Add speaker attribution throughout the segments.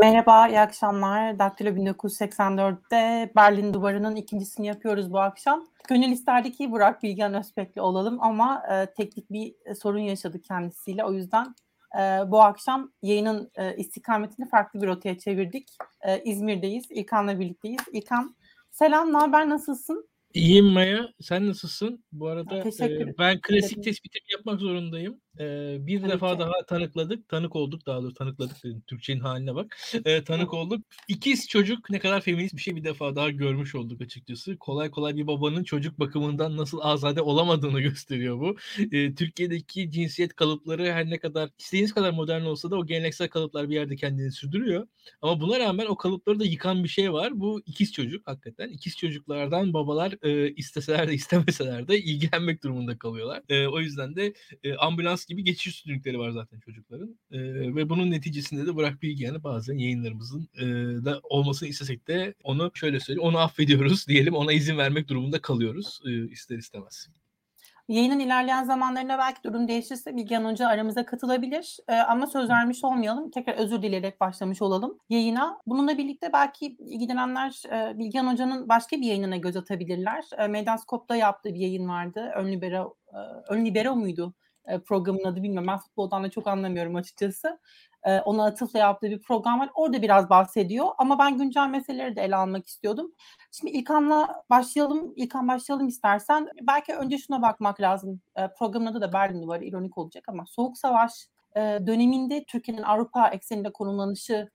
Speaker 1: Merhaba, iyi akşamlar. Daktilo 1984'te Berlin Duvarı'nın ikincisini yapıyoruz bu akşam. Gönül isterdi ki Burak Bilgen Özbek'le olalım ama e, teknik bir sorun yaşadık kendisiyle. O yüzden e, bu akşam yayının e, istikametini farklı bir rotaya çevirdik. E, İzmir'deyiz, İlkan'la birlikteyiz. İlkan, selam, ne haber, nasılsın?
Speaker 2: İyiyim Maya. Sen nasılsın? Bu arada e, ben klasik tespitimi yapmak zorundayım. E, bir Tabii defa ki. daha tanıkladık. Tanık olduk daha doğrusu tanıkladık dedim. Türkçenin haline bak. E, tanık olduk. İkiz çocuk ne kadar feminist bir şey bir defa daha görmüş olduk açıkçası. Kolay kolay bir babanın çocuk bakımından nasıl azade olamadığını gösteriyor bu. E, Türkiye'deki cinsiyet kalıpları her ne kadar istediğiniz kadar modern olsa da o geleneksel kalıplar bir yerde kendini sürdürüyor. Ama buna rağmen o kalıpları da yıkan bir şey var. Bu ikiz çocuk hakikaten. İkiz çocuklardan babalar e, isteseler de istemeseler de ilgilenmek durumunda kalıyorlar. E, o yüzden de e, ambulans gibi geçiş üstünlükleri var zaten çocukların. E, ve bunun neticesinde de Burak Bilgehan'ı bazen yayınlarımızın e, da olmasını istesek de onu şöyle söyleyeyim onu affediyoruz diyelim ona izin vermek durumunda kalıyoruz e, ister istemez.
Speaker 1: Yayının ilerleyen zamanlarında belki durum değişirse Bilgehan Hoca aramıza katılabilir. Ee, ama söz vermiş olmayalım. Tekrar özür dileyerek başlamış olalım yayına. Bununla birlikte belki ilgilenenler e, Bilgehan Hoca'nın başka bir yayınına göz atabilirler. E, Meydanskop'ta yaptığı bir yayın vardı. Ön libero, e, ön libero muydu? E, programın adı bilmiyorum. Ben futboldan da çok anlamıyorum açıkçası. E, ona atıfla yaptığı bir program var. Orada biraz bahsediyor. Ama ben güncel meseleleri de ele almak istiyordum. Şimdi İlkan'la başlayalım. İlkan başlayalım istersen. Belki önce şuna bakmak lazım. E, programın adı da Berlin var. ironik olacak ama Soğuk Savaş e, döneminde Türkiye'nin Avrupa ekseninde konumlanışı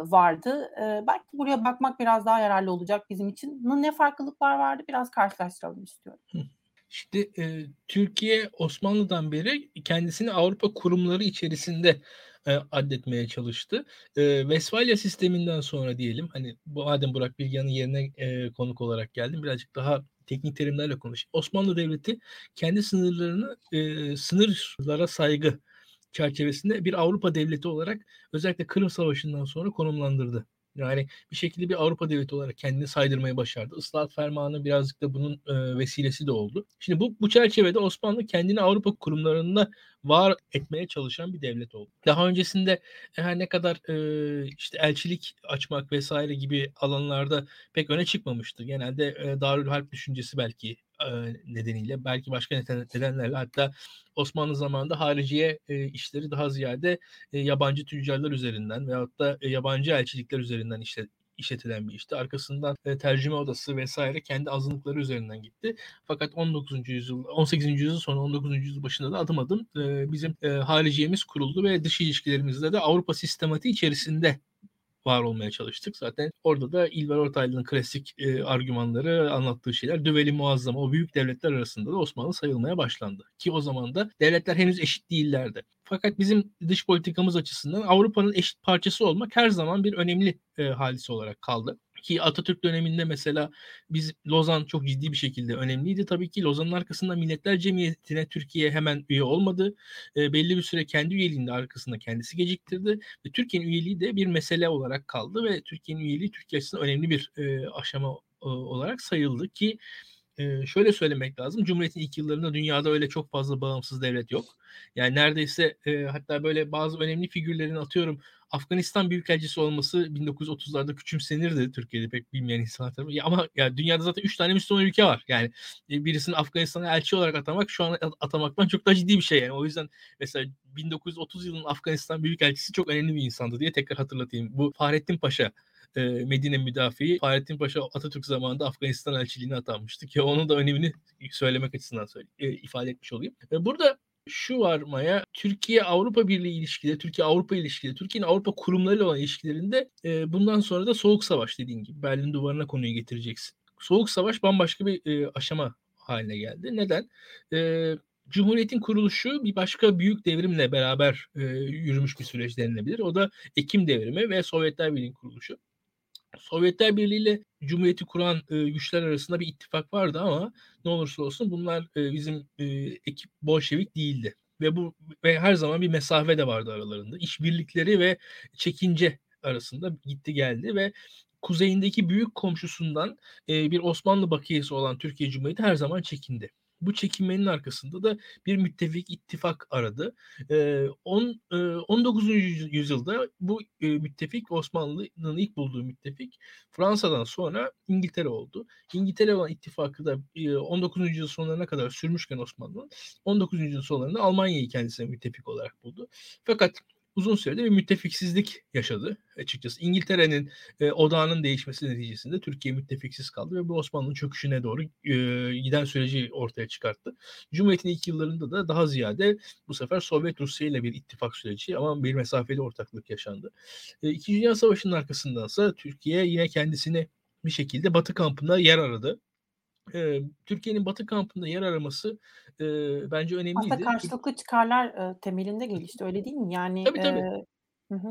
Speaker 1: vardı. Belki buraya bakmak biraz daha yararlı olacak bizim için. Ne farklılıklar vardı biraz karşılaştıralım istiyorum.
Speaker 2: Şimdi e, Türkiye Osmanlı'dan beri kendisini Avrupa kurumları içerisinde e, addetmeye çalıştı. E, Westfalia sisteminden sonra diyelim hani bu madem Burak Bilgehan'ın yerine e, konuk olarak geldim birazcık daha teknik terimlerle konuşayım. Osmanlı Devleti kendi sınırlarını e, sınırlara saygı çerçevesinde bir Avrupa devleti olarak özellikle Kırım Savaşı'ndan sonra konumlandırdı. Yani bir şekilde bir Avrupa devleti olarak kendini saydırmayı başardı. Islahat fermanı birazcık da bunun e, vesilesi de oldu. Şimdi bu bu çerçevede Osmanlı kendini Avrupa kurumlarında var etmeye çalışan bir devlet oldu. Daha öncesinde e, her ne kadar e, işte elçilik açmak vesaire gibi alanlarda pek öne çıkmamıştı. Genelde e, Darül Harp düşüncesi belki nedeniyle belki başka nedenlerle hatta Osmanlı zamanında hariciye işleri daha ziyade yabancı tüccarlar üzerinden veyahut da yabancı elçilikler üzerinden işte işletilen bir işti. Arkasından e, tercüme odası vesaire kendi azınlıkları üzerinden gitti. Fakat 19. yüzyıl, 18. yüzyıl sonra 19. yüzyıl başında da adım adım e, bizim e, hariciyemiz kuruldu ve dış ilişkilerimizde de Avrupa sistematiği içerisinde var olmaya çalıştık. Zaten orada da İlber Ortaylı'nın klasik e, argümanları anlattığı şeyler düveli muazzam o büyük devletler arasında da Osmanlı sayılmaya başlandı. Ki o zaman da devletler henüz eşit değillerdi. Fakat bizim dış politikamız açısından Avrupa'nın eşit parçası olmak her zaman bir önemli e, hadise olarak kaldı. Ki Atatürk döneminde mesela biz Lozan çok ciddi bir şekilde önemliydi. Tabii ki Lozan'ın arkasında Milletler Cemiyeti'ne Türkiye hemen üye olmadı. E, belli bir süre kendi üyeliğinde arkasında kendisi geciktirdi. Ve Türkiye'nin üyeliği de bir mesele olarak kaldı ve Türkiye'nin üyeliği Türkiye açısından önemli bir e, aşama e, olarak sayıldı ki e, şöyle söylemek lazım. Cumhuriyet'in ilk yıllarında dünyada öyle çok fazla bağımsız devlet yok. Yani neredeyse e, hatta böyle bazı önemli figürlerin atıyorum Afganistan Büyükelçisi olması 1930'larda küçümsenirdi Türkiye'de pek bilmeyen insanlar tarafından. Ya ama ya dünyada zaten 3 tane Müslüman ülke var. Yani e, birisini Afganistan'a elçi olarak atamak şu an atamaktan çok daha ciddi bir şey yani. O yüzden mesela 1930 yılının Afganistan Büyükelçisi çok önemli bir insandı diye tekrar hatırlatayım. Bu Fahrettin Paşa e, Medine müdafiği Fahrettin Paşa Atatürk zamanında Afganistan elçiliğine atanmıştı ki onun da önemini söylemek açısından söyle, e, ifade etmiş olayım. Burada şu var Maya, Türkiye-Avrupa Birliği ilişkileri, Türkiye-Avrupa ilişkileri, Türkiye'nin Avrupa kurumlarıyla olan ilişkilerinde e, bundan sonra da Soğuk Savaş dediğin gibi Berlin Duvarı'na konuyu getireceksin. Soğuk Savaş bambaşka bir e, aşama haline geldi. Neden? E, Cumhuriyet'in kuruluşu bir başka büyük devrimle beraber e, yürümüş bir süreç denilebilir. O da Ekim devrimi ve Sovyetler Birliği'nin kuruluşu. Sovyetler Birliği ile Cumhuriyeti kuran e, güçler arasında bir ittifak vardı ama ne olursa olsun bunlar e, bizim e, ekip Bolşevik değildi. Ve bu ve her zaman bir mesafe de vardı aralarında. İşbirlikleri ve çekince arasında gitti geldi ve kuzeyindeki büyük komşusundan e, bir Osmanlı bakiyesi olan Türkiye Cumhuriyeti her zaman çekindi. Bu çekinmenin arkasında da bir müttefik ittifak aradı. E, on, e, 19. yüzyılda bu e, müttefik Osmanlı'nın ilk bulduğu müttefik Fransa'dan sonra İngiltere oldu. İngiltere olan ittifakı da e, 19. yüzyıl sonlarına kadar sürmüşken Osmanlı 19. yüzyıl sonlarında Almanya'yı kendisine müttefik olarak buldu. Fakat uzun sürede bir müttefiksizlik yaşadı açıkçası. İngiltere'nin e, odağının değişmesi neticesinde Türkiye müttefiksiz kaldı ve bu Osmanlı'nın çöküşüne doğru e, giden süreci ortaya çıkarttı. Cumhuriyet'in ilk yıllarında da daha ziyade bu sefer Sovyet Rusya ile bir ittifak süreci ama bir mesafeli ortaklık yaşandı. E, İkinci Dünya Savaşı'nın arkasındansa Türkiye yine kendisini bir şekilde Batı kampında yer aradı. E, Türkiye'nin Batı kampında yer araması e, bence önemliydi.
Speaker 1: Aslında karşılıklı çıkarlar e, temelinde gelişti öyle değil mi? Yani,
Speaker 2: Tabii tabii.
Speaker 1: e,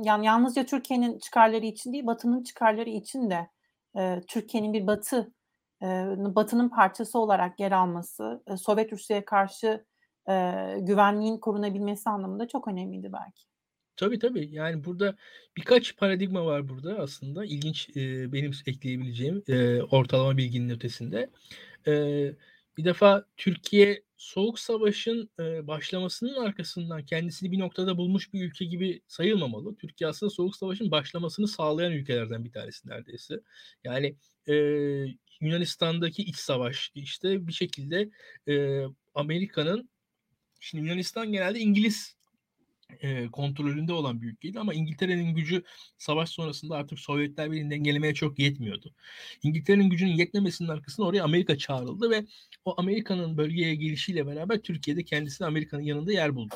Speaker 1: yani yalnızca Türkiye'nin çıkarları için değil, Batı'nın çıkarları için de e, Türkiye'nin bir Batı e, Batı'nın parçası olarak yer alması, e, Sovyet Rusya'ya karşı e, güvenliğin korunabilmesi anlamında çok önemliydi belki.
Speaker 2: Tabii tabii. Yani burada birkaç paradigma var burada aslında. İlginç e, benim ekleyebileceğim e, ortalama bilginin ötesinde. E, bir defa Türkiye Soğuk Savaş'ın e, başlamasının arkasından kendisini bir noktada bulmuş bir ülke gibi sayılmamalı. Türkiye aslında Soğuk Savaş'ın başlamasını sağlayan ülkelerden bir tanesi neredeyse. Yani e, Yunanistan'daki iç savaş işte bir şekilde e, Amerika'nın Şimdi Yunanistan genelde İngiliz e, kontrolünde olan bir ülkeydi ama İngiltere'nin gücü savaş sonrasında artık Sovyetler Birliği'ni dengelemeye çok yetmiyordu. İngiltere'nin gücünün yetmemesinin arkasında oraya Amerika çağrıldı ve o Amerika'nın bölgeye gelişiyle beraber Türkiye'de kendisini Amerika'nın yanında yer buldu.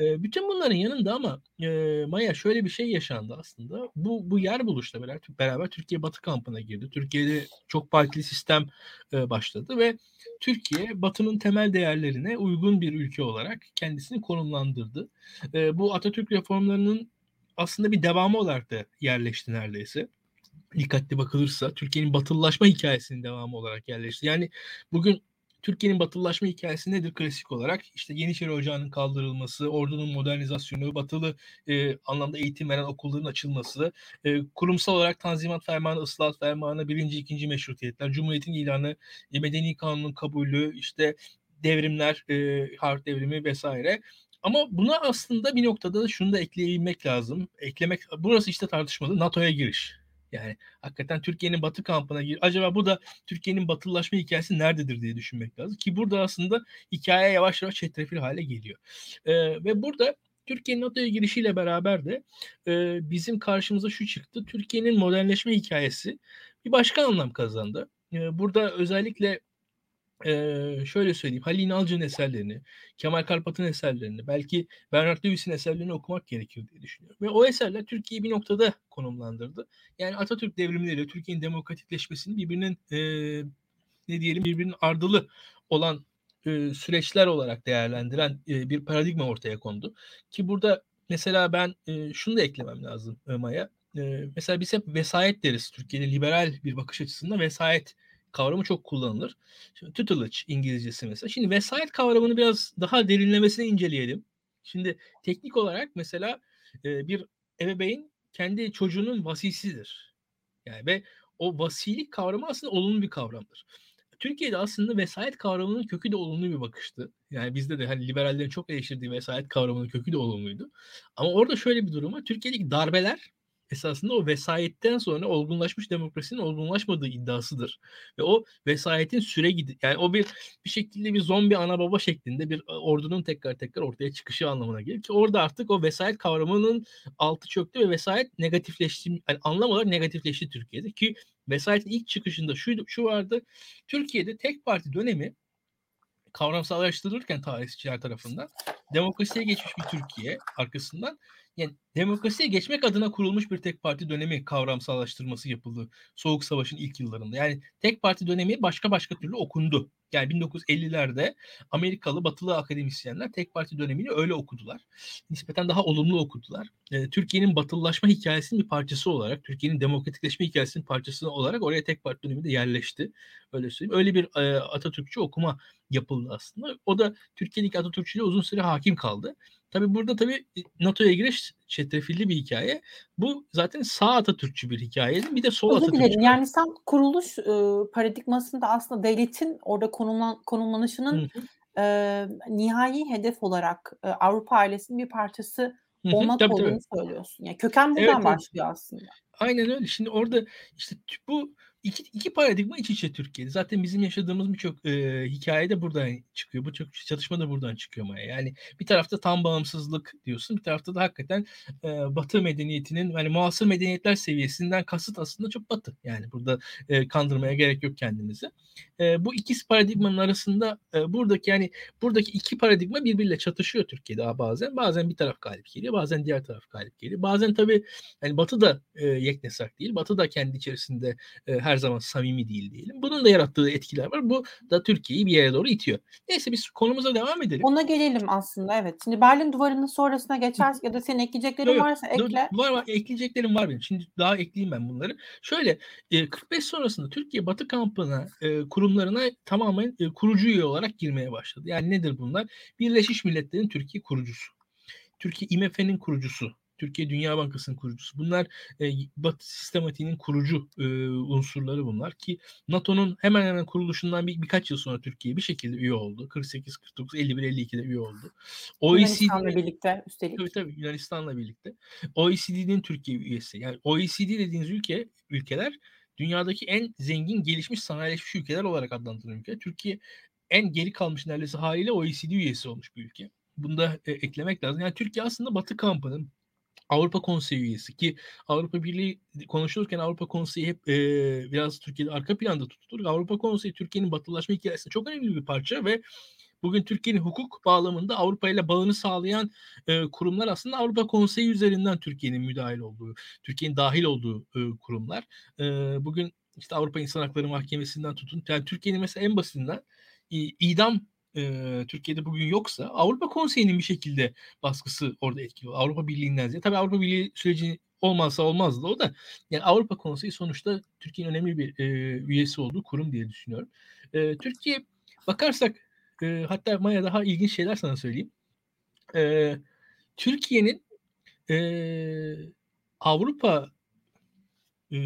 Speaker 2: E, bütün bunların yanında ama e, Maya şöyle bir şey yaşandı aslında. Bu bu yer buluşla beraber, beraber Türkiye Batı kampına girdi. Türkiye'de çok partili sistem e, başladı ve Türkiye Batı'nın temel değerlerine uygun bir ülke olarak kendisini konumlandırdı. E, bu Atatürk reformlarının aslında bir devamı olarak da yerleşti neredeyse dikkatli bakılırsa Türkiye'nin batılılaşma hikayesinin devamı olarak yerleşti. Yani bugün Türkiye'nin batılılaşma hikayesi nedir klasik olarak? İşte Yeniçeri Ocağı'nın kaldırılması, ordunun modernizasyonu, batılı e, anlamda eğitim veren okulların açılması, e, kurumsal olarak Tanzimat Fermanı, Islahat Fermanı, birinci, ikinci meşrutiyetler, Cumhuriyet'in ilanı, e, Medeni Kanunun kabulü, işte devrimler, e, harp devrimi vesaire. Ama buna aslında bir noktada da şunu da ekleyebilmek lazım. Eklemek, burası işte tartışmalı NATO'ya giriş. Yani hakikaten Türkiye'nin batı kampına gir. Acaba bu da Türkiye'nin batılılaşma hikayesi nerededir diye düşünmek lazım. Ki burada aslında hikaye yavaş yavaş çetrefil hale geliyor. Ee, ve burada Türkiye'nin NATO'ya girişiyle beraber de e, bizim karşımıza şu çıktı. Türkiye'nin modernleşme hikayesi bir başka anlam kazandı. E, burada özellikle Eee, şöyle söyleyeyim, Halil İnalcık'ın eserlerini, Kemal Karpat'ın eserlerini, belki Bernard Lewis'in eserlerini okumak gerekir diye düşünüyorum. Ve o eserler Türkiye'yi bir noktada konumlandırdı. Yani Atatürk devrimleriyle Türkiye'nin demokratikleşmesini birbirinin eee, ne diyelim birbirinin ardılı olan eee, süreçler olarak değerlendiren eee, bir paradigma ortaya kondu. Ki burada mesela ben eee, şunu da eklemem lazım Maya. Eee, mesela biz hep vesayet deriz. Türkiye'de liberal bir bakış açısında vesayet kavramı çok kullanılır. Şimdi tutelage İngilizcesi mesela. Şimdi vesayet kavramını biraz daha derinlemesine inceleyelim. Şimdi teknik olarak mesela e, bir ebeveyn kendi çocuğunun vasisidir. Yani ve o vasilik kavramı aslında olumlu bir kavramdır. Türkiye'de aslında vesayet kavramının kökü de olumlu bir bakıştı. Yani bizde de hani liberallerin çok eleştirdiği vesayet kavramının kökü de olumluydu. Ama orada şöyle bir durum var. Türkiye'deki darbeler esasında o vesayetten sonra olgunlaşmış demokrasinin olgunlaşmadığı iddiasıdır. Ve o vesayetin süre gidi yani o bir bir şekilde bir zombi ana baba şeklinde bir ordunun tekrar tekrar ortaya çıkışı anlamına gelir ki orada artık o vesayet kavramının altı çöktü ve vesayet negatifleşti yani anlam olarak negatifleşti Türkiye'de ki vesayetin ilk çıkışında şu şu vardı. Türkiye'de tek parti dönemi kavramsallaştırılırken tarihçiler tarafından demokrasiye geçmiş bir Türkiye arkasından yani demokrasiye geçmek adına kurulmuş bir tek parti dönemi kavramsallaştırması yapıldı Soğuk Savaş'ın ilk yıllarında. Yani tek parti dönemi başka başka türlü okundu. Yani 1950'lerde Amerikalı batılı akademisyenler tek parti dönemini öyle okudular. Nispeten daha olumlu okudular. E, Türkiye'nin batılılaşma hikayesinin bir parçası olarak, Türkiye'nin demokratikleşme hikayesinin parçası olarak oraya tek parti dönemi de yerleşti. Öyle söyleyeyim. Öyle bir e, Atatürkçü okuma yapıldı aslında. O da Türkiye'deki Atatürkçülüğe uzun süre hakim kaldı. Tabii burada tabii NATO'ya giriş çetrefilli bir hikaye. Bu zaten sağ Atatürkçü bir hikayeydi. Bir de sol
Speaker 1: Özür
Speaker 2: Atatürkçü.
Speaker 1: dilerim. Yani sen kuruluş e, paradigmasında aslında devletin orada konumlan, konumlanışının e, nihai hedef olarak e, Avrupa ailesinin bir parçası
Speaker 2: Hı hı.
Speaker 1: olmak
Speaker 2: Tabii
Speaker 1: olduğunu
Speaker 2: tabii.
Speaker 1: söylüyorsun. Yani köken buradan
Speaker 2: evet.
Speaker 1: başlıyor aslında.
Speaker 2: Aynen öyle. Şimdi orada işte bu iki, iki paradigma iç içe Türkiye'de. Zaten bizim yaşadığımız birçok e, hikaye de buradan çıkıyor. Bu çok çatışma da buradan çıkıyor Maya. Yani bir tarafta tam bağımsızlık diyorsun. Bir tarafta da hakikaten e, Batı medeniyetinin yani muasır medeniyetler seviyesinden kasıt aslında çok Batı. Yani burada e, kandırmaya gerek yok kendimizi. E, bu ikisi paradigmanın arasında e, buradaki yani buradaki iki paradigma birbiriyle çatışıyor Türkiye'de bazen. Bazen bir taraf galip geliyor, bazen diğer taraf galip geliyor. Bazen tabii yani Batı da e, yeknesak değil. Batı da kendi içerisinde e, her zaman samimi değil diyelim. Bunun da yarattığı etkiler var. Bu da Türkiye'yi bir yere doğru itiyor. Neyse biz konumuza devam edelim.
Speaker 1: Ona gelelim aslında evet. Şimdi Berlin Duvarı'nın sonrasına geçersek ya da senin ekleyeceklerin
Speaker 2: Yok, yok.
Speaker 1: varsa
Speaker 2: Dur,
Speaker 1: ekle.
Speaker 2: var var ekleyeceklerim var benim. Şimdi daha ekleyeyim ben bunları. Şöyle e, 45 sonrasında Türkiye Batı kampına e, kurumlarına tamamen e, kurucu üye olarak girmeye başladı. Yani nedir bunlar? Birleşmiş Milletler'in Türkiye kurucusu. Türkiye IMF'nin kurucusu. Türkiye Dünya Bankası'nın kurucusu. Bunlar e, Batı sistematiğinin kurucu e, unsurları bunlar ki NATO'nun hemen hemen kuruluşundan bir, birkaç yıl sonra Türkiye bir şekilde üye oldu. 48, 49, 51, 52'de üye oldu.
Speaker 1: Yunanistan'la
Speaker 2: OECD
Speaker 1: birlikte üstelik.
Speaker 2: Tabii tabii Yunanistan'la birlikte. OECD'nin Türkiye üyesi. Yani OECD dediğiniz ülke ülkeler dünyadaki en zengin gelişmiş sanayileşmiş ülkeler olarak adlandırılan ülke. Türkiye en geri kalmış neredeyse haliyle OECD üyesi olmuş bir ülke. Bunu da e, eklemek lazım. Yani Türkiye aslında Batı kampının Avrupa Konseyi üyesi ki Avrupa Birliği konuşulurken Avrupa Konseyi hep e, biraz Türkiye'de arka planda tutulur. Avrupa Konseyi Türkiye'nin batılaşma hikayesinde çok önemli bir parça ve bugün Türkiye'nin hukuk bağlamında Avrupa ile bağını sağlayan e, kurumlar aslında Avrupa Konseyi üzerinden Türkiye'nin müdahil olduğu, Türkiye'nin dahil olduğu e, kurumlar. E, bugün işte Avrupa İnsan Hakları Mahkemesi'nden tutun. Yani Türkiye'nin mesela en basitinden idam e, Türkiye'de bugün yoksa Avrupa Konseyi'nin bir şekilde baskısı orada etkili. Avrupa Birliği'nden ziyade. Tabii Avrupa Birliği süreci olmazsa olmazdı o da. Yani Avrupa Konseyi sonuçta Türkiye'nin önemli bir e, üyesi olduğu kurum diye düşünüyorum. E, Türkiye bakarsak e, hatta Maya daha ilginç şeyler sana söyleyeyim. E, Türkiye'nin e, Avrupa e,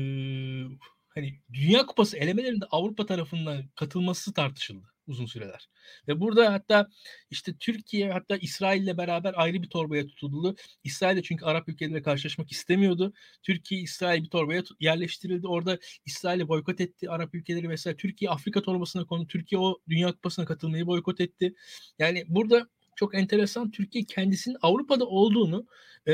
Speaker 2: hani Dünya Kupası elemelerinde Avrupa tarafından katılması tartışıldı uzun süreler. Ve burada hatta işte Türkiye hatta İsrail'le beraber ayrı bir torbaya tutuldu. İsrail de çünkü Arap ülkeleriyle karşılaşmak istemiyordu. Türkiye İsrail bir torbaya yerleştirildi. Orada İsrail'i boykot etti Arap ülkeleri vesaire. Türkiye Afrika torbasına konu. Türkiye o Dünya Kupası'na katılmayı boykot etti. Yani burada çok enteresan Türkiye kendisinin Avrupa'da olduğunu e,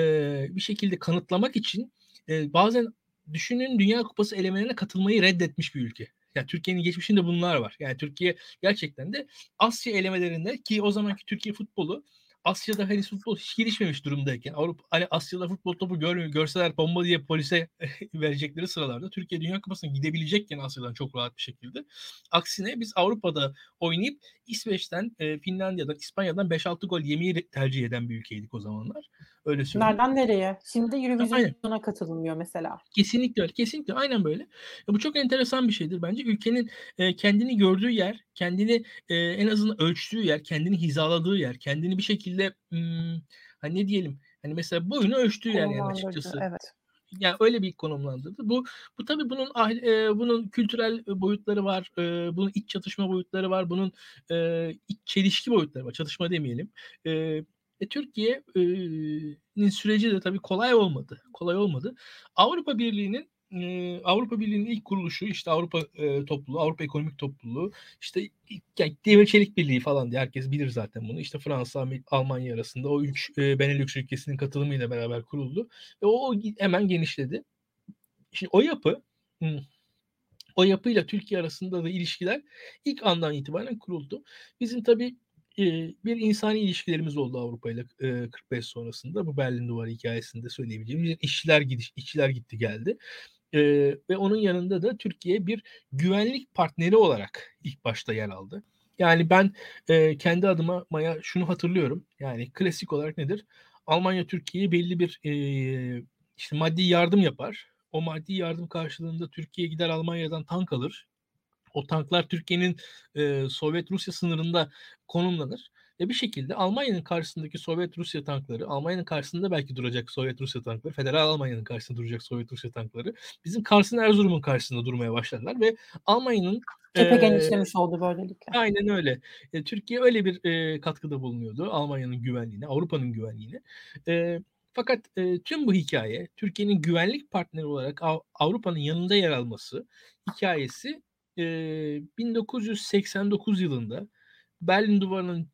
Speaker 2: bir şekilde kanıtlamak için e, bazen düşünün Dünya Kupası elemelerine katılmayı reddetmiş bir ülke. Yani Türkiye'nin geçmişinde bunlar var. Yani Türkiye gerçekten de Asya elemelerinde ki o zamanki Türkiye futbolu Asya'da henüz futbol hiç gelişmemiş durumdayken Avrupa hani Asya'da futbol topu görmüyor görseler bomba diye polise verecekleri sıralarda Türkiye Dünya Kupası'na gidebilecekken Asya'dan çok rahat bir şekilde. Aksine biz Avrupa'da oynayıp İsveç'ten, e, Finlandiya'dan, İspanya'dan 5-6 gol yemeyi tercih eden bir ülkeydik o zamanlar. Öyle söyleyeyim.
Speaker 1: Nereden nereye? Şimdi Eurovision'a katılınmıyor mesela.
Speaker 2: Kesinlikle öyle. Kesinlikle aynen böyle. Ya bu çok enteresan bir şeydir bence. Ülkenin e, kendini gördüğü yer, kendini e, en azından ölçtüğü yer, kendini hizaladığı yer, kendini bir şekilde hmm, hani ne diyelim? Hani mesela boyunu ölçtüğü yer yani açıkçası.
Speaker 1: Evet.
Speaker 2: Yani öyle bir konumlandırdı. Bu bu tabii bunun e, bunun kültürel boyutları var, e, bunun iç çatışma boyutları var, bunun e, iç çelişki boyutları var. Çatışma demeyelim. E, e, Türkiye'nin süreci de tabii kolay olmadı. Kolay olmadı. Avrupa Birliği'nin e, Avrupa Birliği'nin ilk kuruluşu işte Avrupa e, topluluğu, Avrupa Ekonomik Topluluğu, işte yani Demir Çelik Birliği falan diye herkes bilir zaten bunu. İşte Fransa, Almanya arasında o üç e, Benelux ülkesinin katılımıyla beraber kuruldu. Ve o, hemen genişledi. Şimdi o yapı o yapıyla Türkiye arasında da ilişkiler ilk andan itibaren kuruldu. Bizim tabii bir insani ilişkilerimiz oldu Avrupa ile 45 sonrasında. Bu Berlin Duvarı hikayesinde söyleyebileceğim. işçiler gidiş, işçiler gitti geldi. ve onun yanında da Türkiye bir güvenlik partneri olarak ilk başta yer aldı. Yani ben kendi adıma Maya şunu hatırlıyorum. Yani klasik olarak nedir? Almanya Türkiye'ye belli bir işte maddi yardım yapar. O maddi yardım karşılığında Türkiye gider Almanya'dan tank alır o tanklar Türkiye'nin e, Sovyet Rusya sınırında konumlanır ve bir şekilde Almanya'nın karşısındaki Sovyet Rusya tankları, Almanya'nın karşısında belki duracak Sovyet Rusya tankları, Federal Almanya'nın karşısında duracak Sovyet Rusya tankları bizim Kars'ın Erzurum'un karşısında durmaya başladılar ve Almanya'nın
Speaker 1: Cephe genişlemiş oldu böylelikle.
Speaker 2: Aynen öyle. E, Türkiye öyle bir e, katkıda bulunuyordu Almanya'nın güvenliğine, Avrupa'nın güvenliğine. E, fakat e, tüm bu hikaye Türkiye'nin güvenlik partneri olarak Av- Avrupa'nın yanında yer alması hikayesi e, 1989 yılında Berlin Duvarı'nın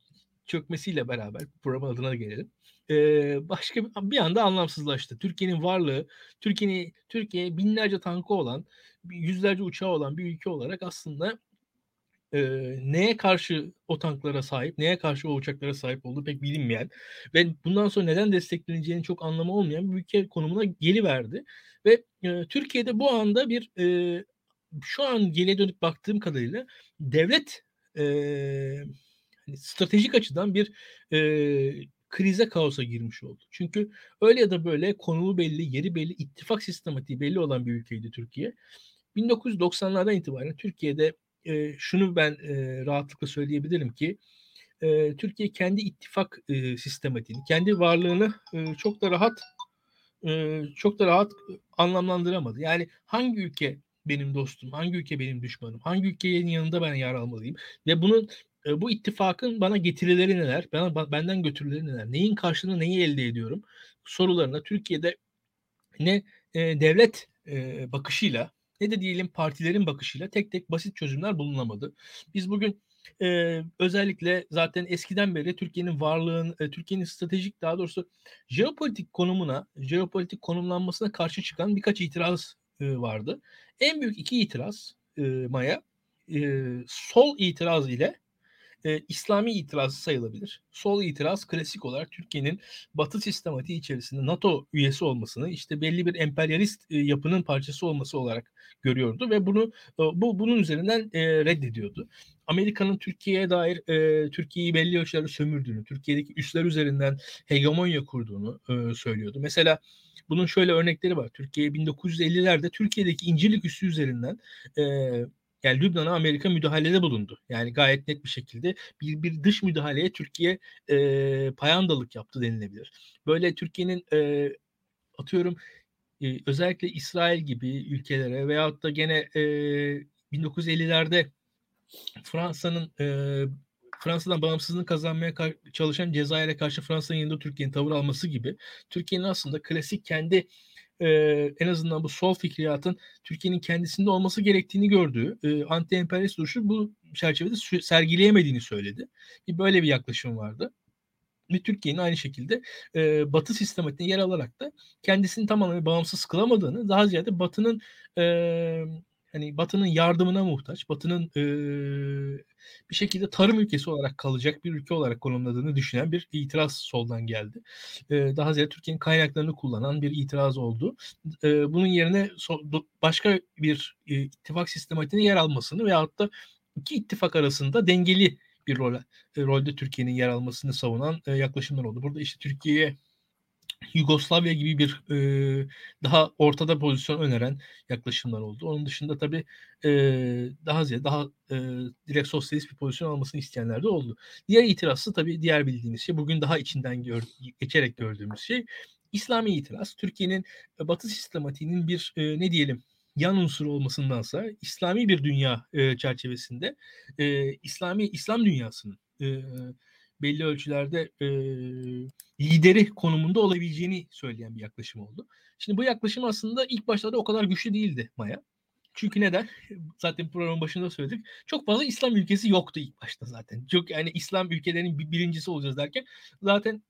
Speaker 2: çökmesiyle beraber program adına gelelim. E, başka bir, anda anlamsızlaştı. Türkiye'nin varlığı, Türkiye'nin Türkiye binlerce tankı olan, yüzlerce uçağı olan bir ülke olarak aslında e, neye karşı o tanklara sahip, neye karşı o uçaklara sahip olduğu pek bilinmeyen ve bundan sonra neden destekleneceğinin çok anlamı olmayan bir ülke konumuna geliverdi. Ve e, Türkiye'de bu anda bir e, şu an geriye dönüp baktığım kadarıyla devlet e, stratejik açıdan bir e, krize kaosa girmiş oldu. Çünkü öyle ya da böyle konulu belli, yeri belli, ittifak sistematiği belli olan bir ülkeydi Türkiye. 1990'lardan itibaren Türkiye'de e, şunu ben e, rahatlıkla söyleyebilirim ki e, Türkiye kendi ittifak e, sistematiğini, kendi varlığını e, çok da rahat e, çok da rahat anlamlandıramadı. Yani hangi ülke benim dostum, hangi ülke benim düşmanım, hangi ülkenin yanında ben yer almalıyım ve bunun e, bu ittifakın bana getirileri neler, bana benden götürüleri neler, neyin karşılığında neyi elde ediyorum sorularına Türkiye'de ne e, devlet e, bakışıyla ne de diyelim partilerin bakışıyla tek tek basit çözümler bulunamadı. Biz bugün e, özellikle zaten eskiden beri Türkiye'nin varlığın, e, Türkiye'nin stratejik daha doğrusu jeopolitik konumuna, jeopolitik konumlanmasına karşı çıkan birkaç itiraz e, vardı. En büyük iki itiraz e, Maya, e, sol itiraz ile e, İslami itirazı sayılabilir. Sol itiraz klasik olarak Türkiye'nin Batı sistematiği içerisinde NATO üyesi olmasını, işte belli bir emperyalist e, yapının parçası olması olarak görüyordu ve bunu e, bu bunun üzerinden e, reddediyordu. Amerika'nın Türkiye'ye dair e, Türkiye'yi belli ölçülerde sömürdüğünü, Türkiye'deki üsler üzerinden hegemonya kurduğunu e, söylüyordu. Mesela bunun şöyle örnekleri var. Türkiye 1950'lerde Türkiye'deki İncirlik üssü üzerinden e, yani Lübnan'a Amerika müdahalede bulundu. Yani gayet net bir şekilde bir, bir dış müdahaleye Türkiye e, payandalık yaptı denilebilir. Böyle Türkiye'nin e, atıyorum e, özellikle İsrail gibi ülkelere veyahut da gene e, 1950'lerde Fransa'nın e, Fransa'dan bağımsızlığını kazanmaya çalışan Cezayir'e karşı Fransa'nın yanında Türkiye'nin tavır alması gibi Türkiye'nin aslında klasik kendi e, en azından bu sol fikriyatın Türkiye'nin kendisinde olması gerektiğini gördüğü e, anti-emperyalist duruşu bu çerçevede sergileyemediğini söyledi. Bir böyle bir yaklaşım vardı. Ve Türkiye'nin aynı şekilde e, Batı sistematiğine yer alarak da kendisini tamamen bağımsız kılamadığını, daha ziyade Batı'nın e, hani Batı'nın yardımına muhtaç, Batı'nın e, bir şekilde tarım ülkesi olarak kalacak bir ülke olarak konumladığını düşünen bir itiraz soldan geldi. E, daha ziyade Türkiye'nin kaynaklarını kullanan bir itiraz oldu. E, bunun yerine so, başka bir e, ittifak sistematiğine yer almasını veyahut da iki ittifak arasında dengeli bir rol, e, rolde Türkiye'nin yer almasını savunan e, yaklaşımlar oldu. Burada işte Türkiye'ye Yugoslavya gibi bir e, daha ortada pozisyon öneren yaklaşımlar oldu. Onun dışında tabii e, daha ziyade daha e, direkt sosyalist bir pozisyon almasını isteyenler de oldu. Diğer itirazı tabii diğer bildiğiniz şey bugün daha içinden gör, geçerek gördüğümüz şey İslami itiraz. Türkiye'nin Batı sistematiğinin bir e, ne diyelim yan unsur olmasındansa İslami bir dünya e, çerçevesinde e, İslami İslam dünyasının e, belli ölçülerde e, lideri konumunda olabileceğini söyleyen bir yaklaşım oldu. Şimdi bu yaklaşım aslında ilk başlarda o kadar güçlü değildi Maya. Çünkü neden? Zaten programın başında söyledik. Çok fazla İslam ülkesi yoktu ilk başta zaten. Çok yani İslam ülkelerinin birincisi olacağız derken zaten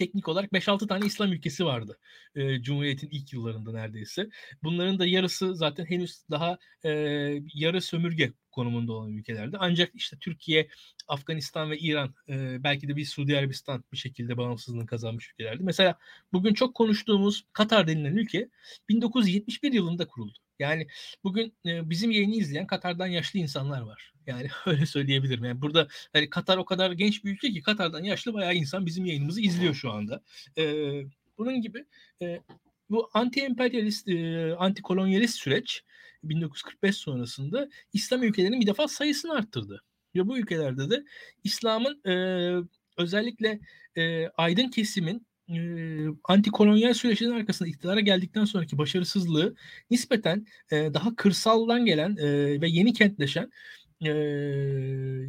Speaker 2: teknik olarak 5-6 tane İslam ülkesi vardı e, Cumhuriyet'in ilk yıllarında neredeyse. Bunların da yarısı zaten henüz daha e, yarı sömürge konumunda olan ülkelerde. Ancak işte Türkiye, Afganistan ve İran e, belki de bir Suudi Arabistan bir şekilde bağımsızlığını kazanmış ülkelerdi. Mesela bugün çok konuştuğumuz Katar denilen ülke 1971 yılında kuruldu. Yani bugün bizim yayını izleyen Katar'dan yaşlı insanlar var. Yani öyle söyleyebilirim. Yani burada hani Katar o kadar genç bir ülke ki Katar'dan yaşlı bayağı insan bizim yayınımızı izliyor şu anda. E, bunun gibi e, bu anti-emperyalist, e, anti-kolonyalist süreç 1945 sonrasında İslam ülkelerinin bir defa sayısını arttırdı. ve bu ülkelerde de İslam'ın e, özellikle e, aydın kesimin e, antikolonyal süreçlerin arkasında iktidara geldikten sonraki başarısızlığı nispeten e, daha kırsaldan gelen e, ve yeni kentleşen e,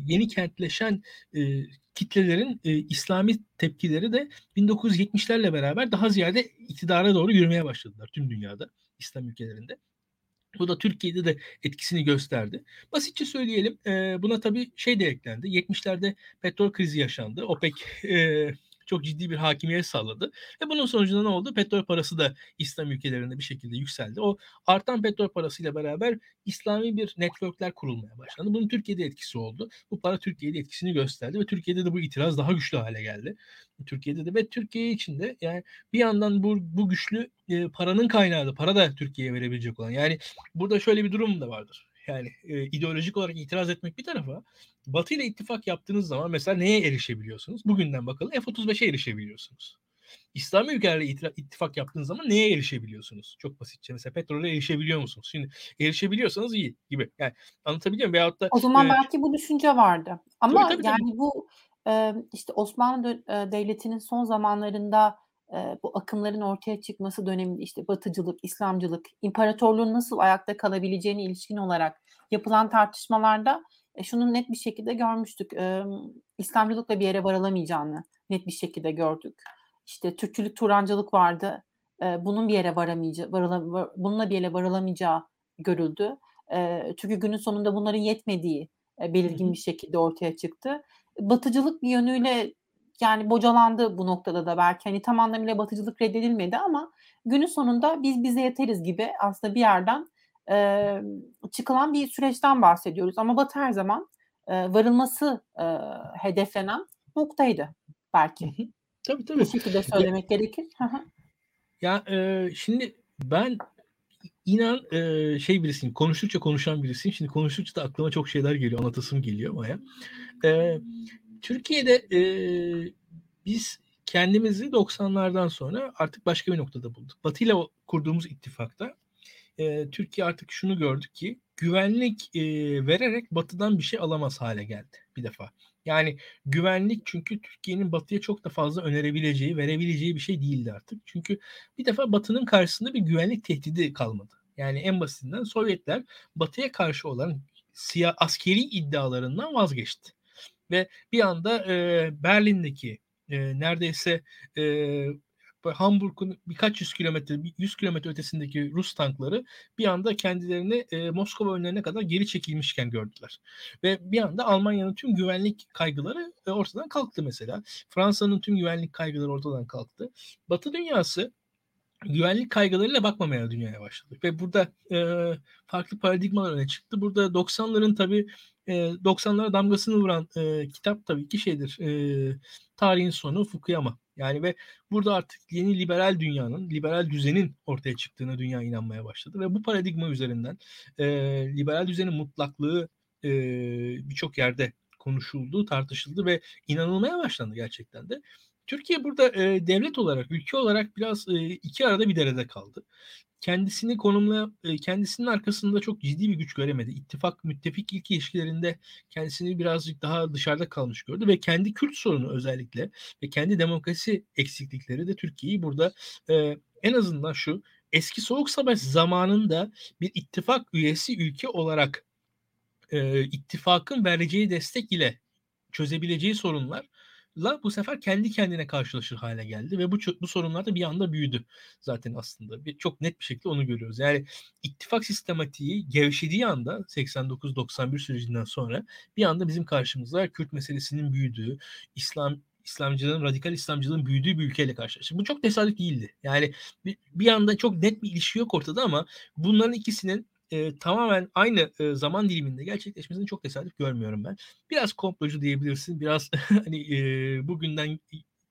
Speaker 2: yeni kentleşen e, kitlelerin e, İslami tepkileri de 1970'lerle beraber daha ziyade iktidara doğru yürümeye başladılar tüm dünyada, İslam ülkelerinde. Bu da Türkiye'de de etkisini gösterdi. Basitçe söyleyelim e, buna tabii şey de eklendi. 70'lerde petrol krizi yaşandı. OPEC e, çok ciddi bir hakimiyet sağladı. Ve bunun sonucunda ne oldu? Petrol parası da İslam ülkelerinde bir şekilde yükseldi. O artan petrol parasıyla beraber İslami bir networkler kurulmaya başlandı. Bunun Türkiye'de etkisi oldu. Bu para Türkiye'de etkisini gösterdi ve Türkiye'de de bu itiraz daha güçlü hale geldi. Türkiye'de de ve Türkiye içinde yani bir yandan bu, bu güçlü e, paranın kaynağı da para da Türkiye'ye verebilecek olan. Yani burada şöyle bir durum da vardır. Yani e, ideolojik olarak itiraz etmek bir tarafa Batı ile ittifak yaptığınız zaman mesela neye erişebiliyorsunuz? Bugünden bakalım F-35'e erişebiliyorsunuz. İslam ülkelerle ittifak yaptığınız zaman neye erişebiliyorsunuz? Çok basitçe. Mesela petrole erişebiliyor musunuz? Şimdi erişebiliyorsanız iyi gibi. Yani anlatabiliyor muyum? Veyahut da,
Speaker 1: o zaman e, belki bu düşünce vardı. Ama
Speaker 2: tabii, tabii,
Speaker 1: yani
Speaker 2: tabii.
Speaker 1: bu e, işte Osmanlı Devleti'nin son zamanlarında e, bu akımların ortaya çıkması döneminde işte batıcılık, İslamcılık, imparatorluğun nasıl ayakta kalabileceğine ilişkin olarak yapılan tartışmalarda e, şunu net bir şekilde görmüştük. E, İslamcılıkla bir yere varılamayacağını net bir şekilde gördük. İşte Türkçülük, Turancılık vardı. E, bunun bir yere varamayacağı, varıla, bununla bir yere varılamayacağı görüldü. E, çünkü günün sonunda bunların yetmediği e, belirgin bir şekilde ortaya çıktı. Batıcılık bir yönüyle yani bocalandı bu noktada da belki hani tam anlamıyla batıcılık reddedilmedi ama günün sonunda biz bize yeteriz gibi aslında bir yerden e, çıkılan bir süreçten bahsediyoruz. Ama Batı her zaman e, varılması e, hedeflenen noktaydı belki.
Speaker 2: Tabii tabii.
Speaker 1: Bu şekilde söylemek ya, gerekir.
Speaker 2: ya e, şimdi ben inan e, şey birisiyim, konuştukça konuşan birisiyim. Şimdi konuştukça da aklıma çok şeyler geliyor, anlatasım geliyor Maya. E, Türkiye'de e, biz kendimizi 90'lardan sonra artık başka bir noktada bulduk. Batı ile kurduğumuz ittifakta e, Türkiye artık şunu gördü ki güvenlik e, vererek batıdan bir şey alamaz hale geldi bir defa. Yani güvenlik çünkü Türkiye'nin batıya çok da fazla önerebileceği, verebileceği bir şey değildi artık. Çünkü bir defa batının karşısında bir güvenlik tehdidi kalmadı. Yani en basitinden Sovyetler batıya karşı olan siyah askeri iddialarından vazgeçti. Ve bir anda e, Berlin'deki e, neredeyse e, Hamburg'un birkaç yüz kilometre, 100 kilometre ötesindeki Rus tankları bir anda kendilerini e, Moskova önlerine kadar geri çekilmişken gördüler. Ve bir anda Almanya'nın tüm güvenlik kaygıları e, ortadan kalktı mesela. Fransa'nın tüm güvenlik kaygıları ortadan kalktı. Batı dünyası güvenlik kaygılarıyla bakmamaya dünyaya başladı. Ve burada e, farklı paradigmalar öne çıktı. Burada 90'ların tabii e, 90'lara damgasını vuran e, kitap tabii ki şeydir. E, tarihin sonu Fukuyama. Yani ve burada artık yeni liberal dünyanın, liberal düzenin ortaya çıktığına dünya inanmaya başladı. Ve bu paradigma üzerinden e, liberal düzenin mutlaklığı e, birçok yerde konuşuldu, tartışıldı ve inanılmaya başlandı gerçekten de. Türkiye burada e, devlet olarak, ülke olarak biraz e, iki arada bir derede kaldı. Kendisini konumla, e, kendisinin arkasında çok ciddi bir güç göremedi. İttifak, müttefik ilk ilişkilerinde kendisini birazcık daha dışarıda kalmış gördü ve kendi Kürt sorunu özellikle ve kendi demokrasi eksiklikleri de Türkiye'yi burada e, en azından şu eski Soğuk Savaş zamanında bir ittifak üyesi ülke olarak e, ittifakın vereceği destek ile çözebileceği sorunlar la bu sefer kendi kendine karşılaşır hale geldi ve bu bu sorunlar da bir anda büyüdü zaten aslında. Bir, çok net bir şekilde onu görüyoruz. Yani ittifak sistematiği gevşediği anda 89-91 sürecinden sonra bir anda bizim karşımıza Kürt meselesinin büyüdüğü, İslam İslamcılığın, radikal İslamcılığın büyüdüğü bir ülkeyle karşılaştık. Bu çok tesadüf değildi. Yani bir, bir anda çok net bir ilişki yok ortada ama bunların ikisinin e, tamamen aynı e, zaman diliminde gerçekleşmesini çok tesadüf görmüyorum ben. Biraz komplocu diyebilirsin, biraz hani e, bugünden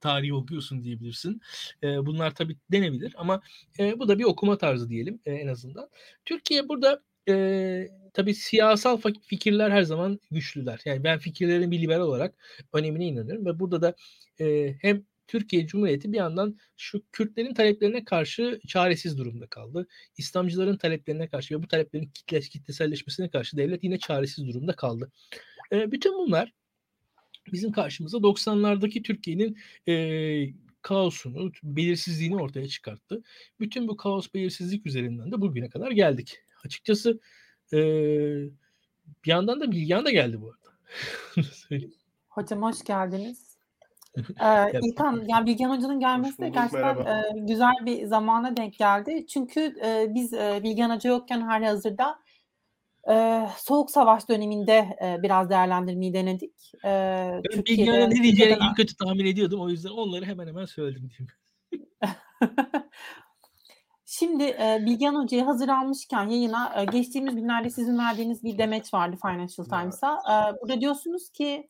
Speaker 2: tarihi okuyorsun diyebilirsin. E, bunlar tabii denebilir ama e, bu da bir okuma tarzı diyelim e, en azından. Türkiye burada e, tabii siyasal fikirler her zaman güçlüler. Yani ben fikirlerin bir liberal olarak önemine inanıyorum ve burada da e, hem Türkiye Cumhuriyeti bir yandan şu Kürtlerin taleplerine karşı çaresiz durumda kaldı. İslamcıların taleplerine karşı ve bu taleplerin kitle, kitleselleşmesine karşı devlet yine çaresiz durumda kaldı. E, bütün bunlar bizim karşımıza 90'lardaki Türkiye'nin e, kaosunu, belirsizliğini ortaya çıkarttı. Bütün bu kaos belirsizlik üzerinden de bugüne kadar geldik. Açıkçası e, bir yandan da Bilgehan da geldi bu arada.
Speaker 1: Hocam hoş geldiniz. Ee, İlkan, yani Bilgehan Hoca'nın gelmesi de gerçekten e, güzel bir zamana denk geldi. Çünkü e, biz e, Bilgehan Hoca yokken hali hazırda e, Soğuk Savaş döneminde e, biraz değerlendirmeyi denedik. E,
Speaker 2: ben Bilgehan'ın ne diyeceğini iyi kötü tahmin ediyordum. O yüzden onları hemen hemen söyledim diyeyim.
Speaker 1: Şimdi e, Bilgehan Hoca'yı hazır almışken yayına e, geçtiğimiz günlerde sizin verdiğiniz bir demeç vardı Financial Times'a. E, burada diyorsunuz ki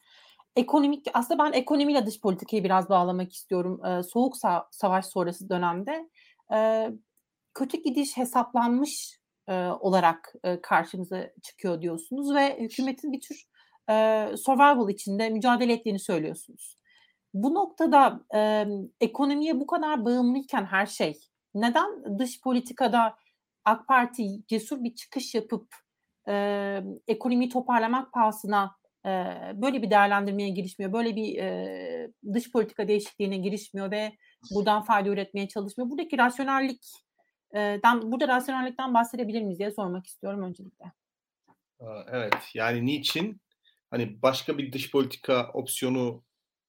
Speaker 1: ekonomik aslında ben ekonomiyle dış politikayı biraz bağlamak istiyorum. E, soğuk sa- savaş sonrası dönemde e, kötü gidiş hesaplanmış e, olarak e, karşımıza çıkıyor diyorsunuz ve hükümetin bir tür e, survival içinde mücadele ettiğini söylüyorsunuz. Bu noktada e, ekonomiye bu kadar bağımlıyken her şey neden dış politikada AK Parti cesur bir çıkış yapıp e, ekonomiyi toparlamak pahasına böyle bir değerlendirmeye girişmiyor, böyle bir dış politika değişikliğine girişmiyor ve buradan fayda üretmeye çalışmıyor. Buradaki rasyonellikten, burada rasyonellikten bahsedebilir miyiz diye sormak istiyorum öncelikle.
Speaker 3: Evet, yani niçin hani başka bir dış politika opsiyonu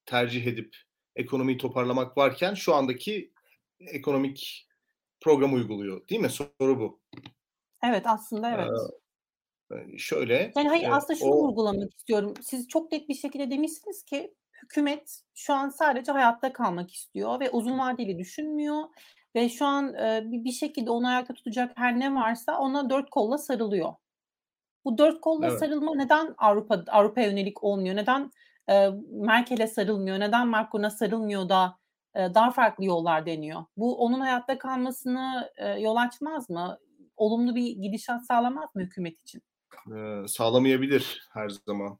Speaker 3: tercih edip ekonomiyi toparlamak varken şu andaki ekonomik program uyguluyor. Değil mi? Soru bu.
Speaker 1: Evet aslında evet.
Speaker 3: Ee, şöyle.
Speaker 1: Yani hayır aslında şunu o... vurgulamak istiyorum. Siz çok net bir şekilde demişsiniz ki hükümet şu an sadece hayatta kalmak istiyor ve uzun vadeli düşünmüyor ve şu an e, bir şekilde onu ayakta tutacak her ne varsa ona dört kolla sarılıyor. Bu dört kolla evet. sarılma neden Avrupa Avrupa yönelik olmuyor? Neden e, Merkel'e sarılmıyor? Neden Macron'a sarılmıyor da daha farklı yollar deniyor. Bu onun hayatta kalmasını yol açmaz mı? Olumlu bir gidişat sağlamaz mı hükümet için?
Speaker 3: Ee, sağlamayabilir her zaman.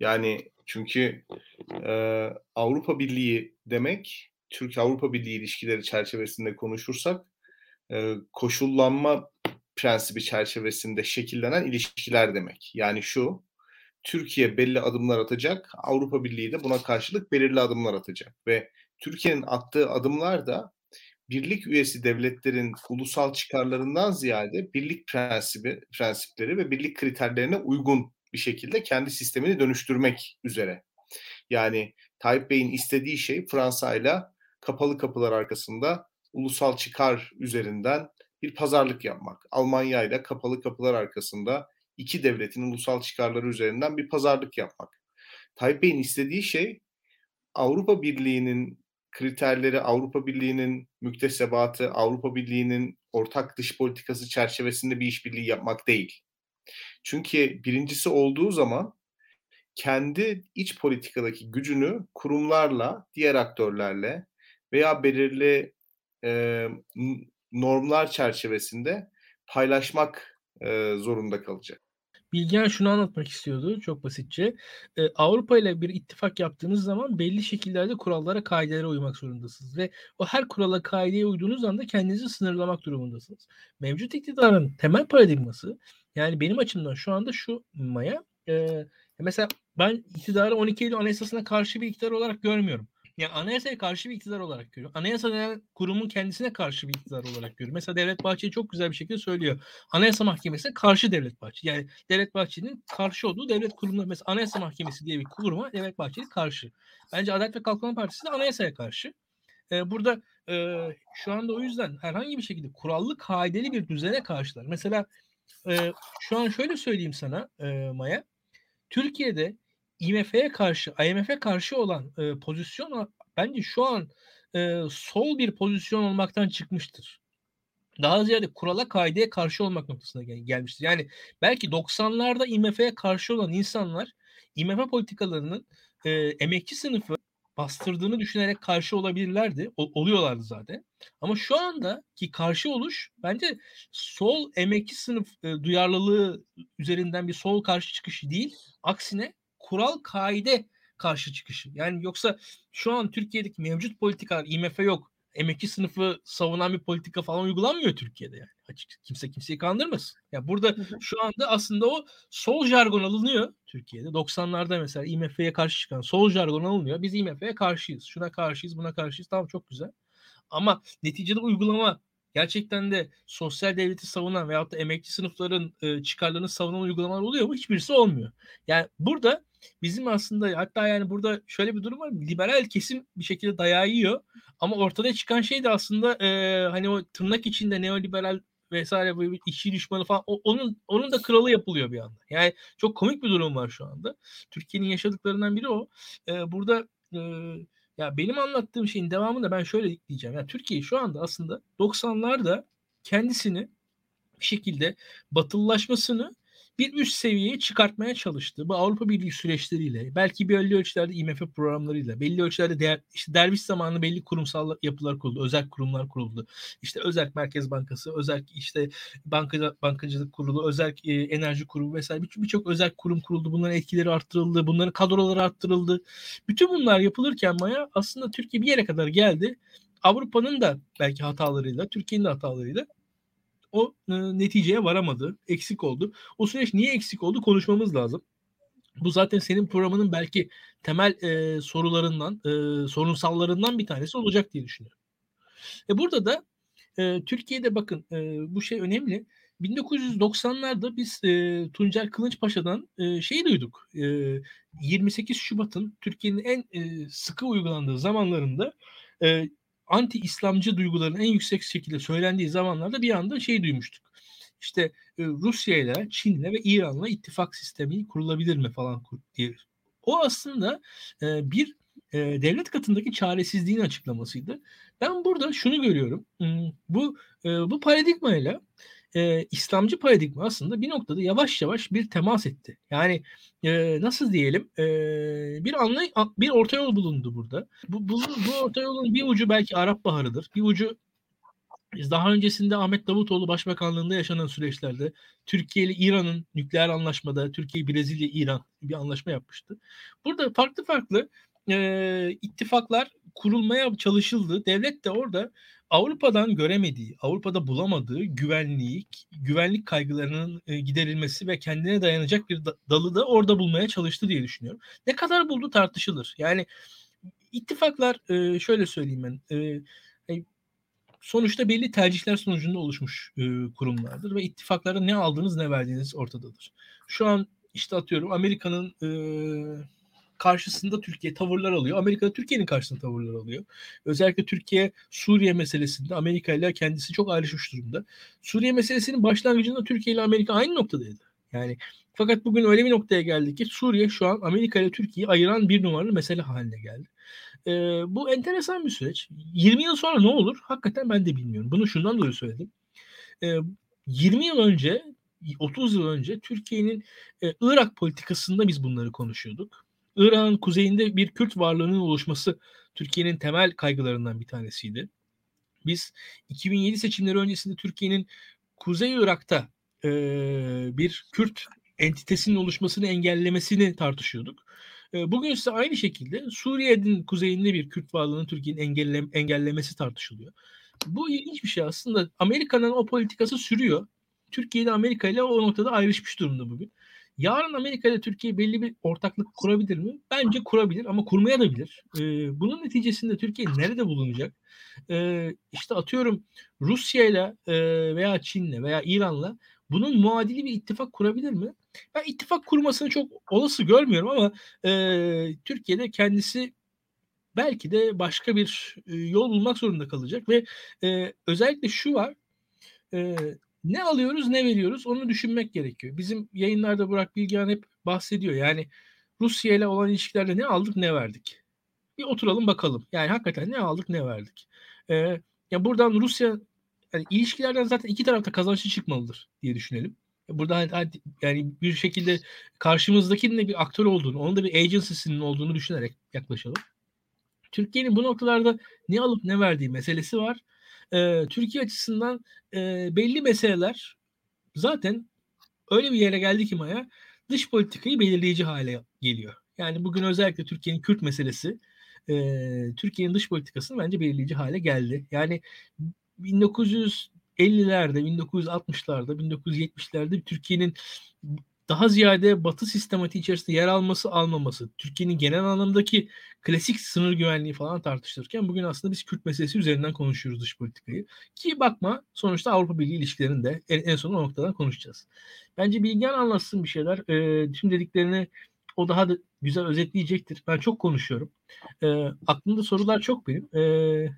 Speaker 3: Yani çünkü e, Avrupa Birliği demek, Türk-Avrupa Birliği ilişkileri çerçevesinde konuşursak, e, koşullanma prensibi çerçevesinde şekillenen ilişkiler demek. Yani şu, Türkiye belli adımlar atacak, Avrupa Birliği de buna karşılık belirli adımlar atacak ve Türkiye'nin attığı adımlar da birlik üyesi devletlerin ulusal çıkarlarından ziyade birlik prensibi, prensipleri ve birlik kriterlerine uygun bir şekilde kendi sistemini dönüştürmek üzere. Yani Tayyip Bey'in istediği şey Fransa ile kapalı kapılar arkasında ulusal çıkar üzerinden bir pazarlık yapmak. Almanya ile kapalı kapılar arkasında iki devletin ulusal çıkarları üzerinden bir pazarlık yapmak. Tayyip Bey'in istediği şey Avrupa Birliği'nin kriterleri Avrupa Birliği'nin müktesebatı, Avrupa Birliği'nin ortak dış politikası çerçevesinde bir işbirliği yapmak değil. Çünkü birincisi olduğu zaman kendi iç politikadaki gücünü kurumlarla, diğer aktörlerle veya belirli e, normlar çerçevesinde paylaşmak e, zorunda kalacak.
Speaker 2: Bilgehan şunu anlatmak istiyordu çok basitçe. Ee, Avrupa ile bir ittifak yaptığınız zaman belli şekillerde kurallara, kaidelere uymak zorundasınız. Ve o her kurala, kaideye uyduğunuz anda kendinizi sınırlamak durumundasınız. Mevcut iktidarın temel paradigması yani benim açımdan şu anda şu Maya. E, mesela ben iktidarı 12 Eylül Anayasası'na karşı bir iktidar olarak görmüyorum. Yani anayasaya karşı bir iktidar olarak görüyor. Anayasa denen kurumun kendisine karşı bir iktidar olarak görüyor. Mesela Devlet Bahçeli çok güzel bir şekilde söylüyor. Anayasa Mahkemesi'ne karşı Devlet Bahçeli. Yani Devlet Bahçeli'nin karşı olduğu devlet kurumları mesela Anayasa Mahkemesi diye bir kuruma Devlet Bahçeli karşı. Bence Adalet ve Kalkınma Partisi de anayasaya karşı. Ee, burada e, şu anda o yüzden herhangi bir şekilde kurallı kaideli bir düzene karşılar. Mesela e, şu an şöyle söyleyeyim sana e, Maya. Türkiye'de IMF'ye karşı, IMF'e karşı olan e, pozisyon bence şu an e, sol bir pozisyon olmaktan çıkmıştır. Daha ziyade kurala kaideye karşı olmak noktasına gel- gelmiştir. Yani belki 90'larda IMF'ye karşı olan insanlar IMF politikalarının e, emekçi sınıfı bastırdığını düşünerek karşı olabilirlerdi. O, oluyorlardı zaten. Ama şu anda ki karşı oluş bence sol emekçi sınıf e, duyarlılığı üzerinden bir sol karşı çıkışı değil. Aksine kural kaide karşı çıkışı. Yani yoksa şu an Türkiye'deki mevcut politikalar IMF yok. emekçi sınıfı savunan bir politika falan uygulanmıyor Türkiye'de yani. Açık kimse kimseyi kandırmasın. Ya yani burada şu anda aslında o sol jargon alınıyor Türkiye'de. 90'larda mesela IMF'ye karşı çıkan sol jargon alınıyor. Biz IMF'ye karşıyız. Şuna karşıyız, buna karşıyız. Tamam çok güzel. Ama neticede uygulama gerçekten de sosyal devleti savunan veyahut da emekçi sınıfların e, çıkarlarını savunan uygulamalar oluyor mu? Hiçbirisi olmuyor. Yani burada bizim aslında hatta yani burada şöyle bir durum var. Liberal kesim bir şekilde dayağı yiyor. Ama ortada çıkan şey de aslında e, hani o tırnak içinde neoliberal vesaire böyle bir işçi düşmanı falan o, onun onun da kralı yapılıyor bir anda. Yani çok komik bir durum var şu anda. Türkiye'nin yaşadıklarından biri o. E, burada e, ya benim anlattığım şeyin devamında ben şöyle diyeceğim. Ya Türkiye şu anda aslında 90'larda kendisini bir şekilde batılılaşmasını bir üst seviyeye çıkartmaya çalıştı. Bu Avrupa Birliği süreçleriyle, belki belli ölçülerde IMF programlarıyla, belli ölçülerde değer, işte derviş zamanı belli kurumsal yapılar kuruldu, özel kurumlar kuruldu. İşte özel Merkez Bankası, özel işte banka, bankacılık kurulu, özel e, enerji kurumu vesaire birçok bir özel kurum kuruldu. Bunların etkileri arttırıldı, bunların kadroları arttırıldı. Bütün bunlar yapılırken Maya aslında Türkiye bir yere kadar geldi. Avrupa'nın da belki hatalarıyla, Türkiye'nin de hatalarıyla o e, neticeye varamadı. Eksik oldu. O süreç niye eksik oldu konuşmamız lazım. Bu zaten senin programının belki temel e, sorularından, e, sorunsallarından bir tanesi olacak diye düşünüyorum. E burada da e, Türkiye'de bakın e, bu şey önemli. 1990'larda biz e, Tuncel Kılıçpaşa'dan e, şeyi duyduk. E, 28 Şubat'ın Türkiye'nin en e, sıkı uygulandığı zamanlarında e, anti-İslamcı duyguların en yüksek şekilde söylendiği zamanlarda bir anda şey duymuştuk. İşte e, Rusya ile, Çin ile ve İran'la ittifak sistemi kurulabilir mi falan diye. O aslında e, bir e, devlet katındaki çaresizliğin açıklamasıydı. Ben burada şunu görüyorum. Hmm, bu bu paradigmayla e, İslamcı paradigma aslında bir noktada yavaş yavaş bir temas etti. Yani e, nasıl diyelim e, bir anlay bir orta yol bulundu burada. Bu, bu, bu orta yolun bir ucu belki Arap Baharı'dır. Bir ucu daha öncesinde Ahmet Davutoğlu Başbakanlığında yaşanan süreçlerde Türkiye ile İran'ın nükleer anlaşmada Türkiye, Brezilya, İran bir anlaşma yapmıştı. Burada farklı farklı e, ittifaklar kurulmaya çalışıldı. Devlet de orada Avrupa'dan göremediği, Avrupa'da bulamadığı güvenlik, güvenlik kaygılarının e, giderilmesi ve kendine dayanacak bir dalı da orada bulmaya çalıştı diye düşünüyorum. Ne kadar buldu tartışılır. Yani ittifaklar e, şöyle söyleyeyim ben. E, sonuçta belli tercihler sonucunda oluşmuş kurumlardır ve ittifaklara ne aldığınız ne verdiğiniz ortadadır. Şu an işte atıyorum Amerika'nın karşısında Türkiye tavırlar alıyor. Amerika Türkiye'nin karşısında tavırlar alıyor. Özellikle Türkiye Suriye meselesinde Amerika ile kendisi çok ayrışmış durumda. Suriye meselesinin başlangıcında Türkiye ile Amerika aynı noktadaydı. Yani fakat bugün öyle bir noktaya geldi ki Suriye şu an Amerika ile Türkiye'yi ayıran bir numaralı mesele haline geldi. Ee, bu enteresan bir süreç. 20 yıl sonra ne olur? Hakikaten ben de bilmiyorum. Bunu şundan dolayı söyledim. Ee, 20 yıl önce 30 yıl önce Türkiye'nin e, Irak politikasında biz bunları konuşuyorduk. İran'ın kuzeyinde bir Kürt varlığının oluşması Türkiye'nin temel kaygılarından bir tanesiydi. Biz 2007 seçimleri öncesinde Türkiye'nin Kuzey Irak'ta e, bir Kürt entitesinin oluşmasını engellemesini tartışıyorduk. E, bugün ise aynı şekilde Suriye'nin kuzeyinde bir Kürt varlığının Türkiye'nin engelle, engellemesi tartışılıyor. Bu ilginç bir şey aslında. Amerika'nın o politikası sürüyor. Türkiye'de Amerika ile o noktada ayrışmış durumda bugün. Yarın Amerika ile Türkiye belli bir ortaklık kurabilir mi? Bence kurabilir ama kurmaya da bilir. Ee, bunun neticesinde Türkiye nerede bulunacak? Ee, işte atıyorum Rusya ile veya Çin'le veya İran'la bunun muadili bir ittifak kurabilir mi? Ben ittifak kurmasını çok olası görmüyorum ama e, Türkiye'de kendisi belki de başka bir e, yol bulmak zorunda kalacak ve e, özellikle şu var e, ne alıyoruz ne veriyoruz onu düşünmek gerekiyor. Bizim yayınlarda Burak Bilgehan hep bahsediyor. Yani Rusya ile olan ilişkilerde ne aldık ne verdik. Bir oturalım bakalım. Yani hakikaten ne aldık ne verdik. Ee, ya buradan Rusya yani ilişkilerden zaten iki tarafta kazançlı çıkmalıdır diye düşünelim. Burada yani bir şekilde karşımızdakinin de bir aktör olduğunu, onun da bir agency'sinin olduğunu düşünerek yaklaşalım. Türkiye'nin bu noktalarda ne alıp ne verdiği meselesi var e, Türkiye açısından e, belli meseleler zaten öyle bir yere geldi ki Maya dış politikayı belirleyici hale geliyor. Yani bugün özellikle Türkiye'nin Kürt meselesi e, Türkiye'nin dış politikasını bence belirleyici hale geldi. Yani 1950'lerde, 1960'larda, 1970'lerde Türkiye'nin daha ziyade Batı sistematiği içerisinde yer alması almaması, Türkiye'nin genel anlamdaki klasik sınır güvenliği falan tartışılırken bugün aslında biz Kürt meselesi üzerinden konuşuyoruz dış politikayı. Ki bakma sonuçta Avrupa Birliği ilişkilerini de en, en son o noktadan konuşacağız. Bence Bilgen anlatsın bir şeyler. Ee, tüm dediklerini o daha da güzel özetleyecektir. Ben çok konuşuyorum. Ee, aklımda sorular çok benim. Ee,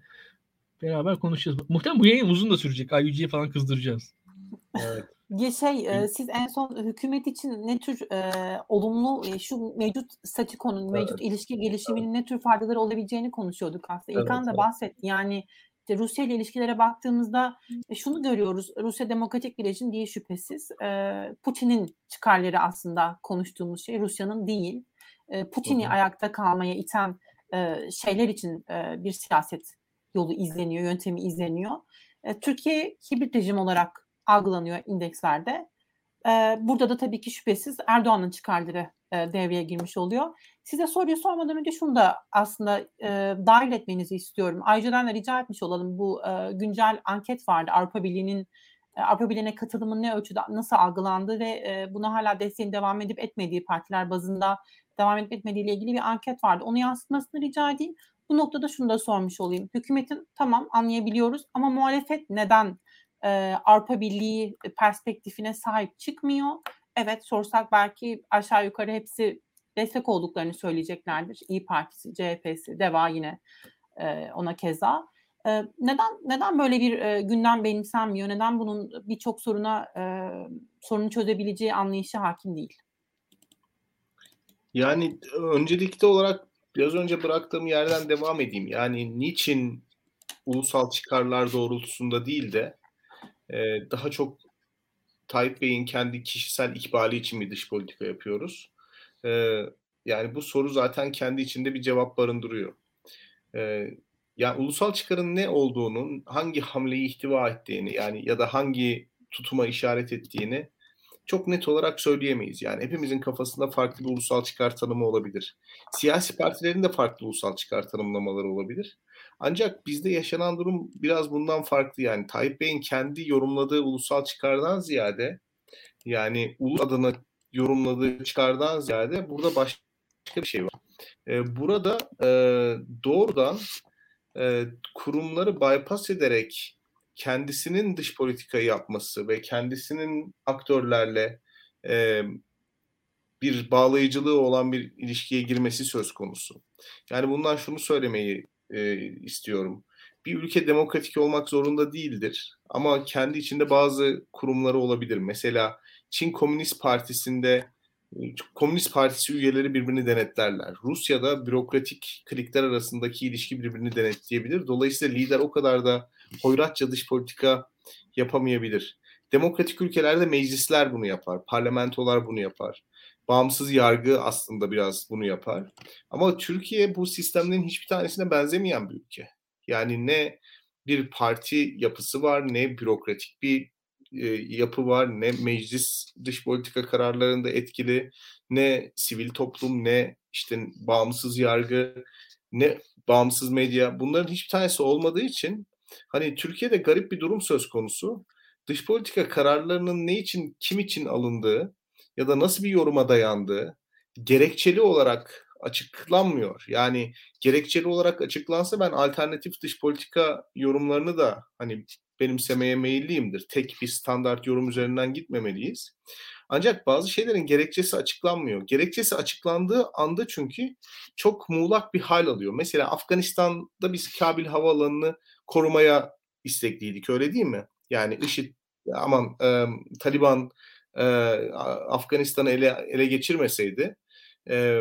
Speaker 2: beraber konuşacağız. Muhtemelen bu yayın uzun da sürecek. IUG'ye falan kızdıracağız.
Speaker 3: Evet.
Speaker 1: Şey, e, siz en son hükümet için ne tür e, olumlu e, şu mevcut statükonun, mevcut
Speaker 3: Evet.
Speaker 1: ilişki gelişiminin ne tür faydaları olabileceğini konuşuyorduk aslında. İlkan
Speaker 3: Evet,
Speaker 1: da
Speaker 3: evet.
Speaker 1: bahsetti. Yani işte Rusya ile ilişkilere baktığımızda e, şunu görüyoruz. Rusya demokratik bir rejim değil şüphesiz. E, Putin'in çıkarları aslında konuştuğumuz şey Rusya'nın değil. E, Putin'i ayakta kalmaya iten e, şeyler için e, bir siyaset yolu izleniyor, yöntemi izleniyor. E, Türkiye hibrit rejim olarak algılanıyor indekslerde. E, burada da tabii ki şüphesiz Erdoğan'ın çıkarları e, devreye girmiş oluyor. Size soruyu sormadan önce şunu da aslında e, dahil etmenizi istiyorum. Ayrıca da rica etmiş olalım. Bu e, güncel anket vardı. Avrupa Birliği'nin e, Avrupa Birliği'ne katılımın ne ölçüde nasıl algılandığı ve e, buna hala desteğin devam edip etmediği partiler bazında devam edip etmediği ile ilgili bir anket vardı. Onu yansıtmasını rica edeyim. Bu noktada şunu da sormuş olayım. Hükümetin tamam anlayabiliyoruz ama muhalefet neden e, Avrupa Birliği perspektifine sahip çıkmıyor? Evet sorsak belki aşağı yukarı hepsi destek olduklarını söyleyeceklerdir. İyi Partisi, CHP'si, DEVA yine e, ona keza. E, neden neden böyle bir e, gündem benimsenmiyor? Neden bunun birçok soruna e, sorunu çözebileceği anlayışı hakim değil?
Speaker 3: Yani öncelikli olarak biraz önce bıraktığım yerden devam edeyim. Yani niçin ulusal çıkarlar doğrultusunda değil de e, daha çok Tayyip Bey'in kendi kişisel ikbali için bir dış politika yapıyoruz. E, yani bu soru zaten kendi içinde bir cevap barındırıyor. E, yani ulusal çıkarın ne olduğunun, hangi hamleyi ihtiva ettiğini yani ya da hangi tutuma işaret ettiğini çok net olarak söyleyemeyiz. Yani hepimizin kafasında farklı bir ulusal çıkar tanımı olabilir. Siyasi partilerin de farklı ulusal çıkar tanımlamaları olabilir. Ancak bizde yaşanan durum biraz bundan farklı. Yani Tayyip Bey'in kendi yorumladığı ulusal çıkardan ziyade yani ulus adına yorumladığı çıkardan ziyade burada başka bir şey var. Ee, burada e, doğrudan e, kurumları bypass ederek kendisinin dış politikayı yapması ve kendisinin aktörlerle e, bir bağlayıcılığı olan bir ilişkiye girmesi söz konusu. Yani bundan şunu söylemeyi e, istiyorum. Bir ülke demokratik olmak zorunda değildir ama kendi içinde bazı kurumları olabilir. Mesela Çin Komünist Partisi'nde Komünist Partisi üyeleri birbirini denetlerler. Rusya'da bürokratik klikler arasındaki ilişki birbirini denetleyebilir. Dolayısıyla lider o kadar da hoyratça dış politika yapamayabilir. Demokratik ülkelerde meclisler bunu yapar, parlamentolar bunu yapar. Bağımsız yargı aslında biraz bunu yapar. Ama Türkiye bu sistemlerin hiçbir tanesine benzemeyen bir ülke. Yani ne bir parti yapısı var, ne bürokratik bir e, yapı var, ne meclis dış politika kararlarında etkili, ne sivil toplum, ne işte bağımsız yargı, ne bağımsız medya. Bunların hiçbir tanesi olmadığı için hani Türkiye'de garip bir durum söz konusu. Dış politika kararlarının ne için, kim için alındığı ya da nasıl bir yoruma dayandığı gerekçeli olarak açıklanmıyor. Yani gerekçeli olarak açıklansa ben alternatif dış politika yorumlarını da hani benimsemeye meyilliyimdir. Tek bir standart yorum üzerinden gitmemeliyiz. Ancak bazı şeylerin gerekçesi açıklanmıyor. Gerekçesi açıklandığı anda çünkü çok muğlak bir hal alıyor. Mesela Afganistan'da biz Kabil Havaalanı'nı korumaya istekliydik öyle değil mi? Yani IŞİD aman e, Taliban e, Afganistan'ı ele, ele geçirmeseydi e,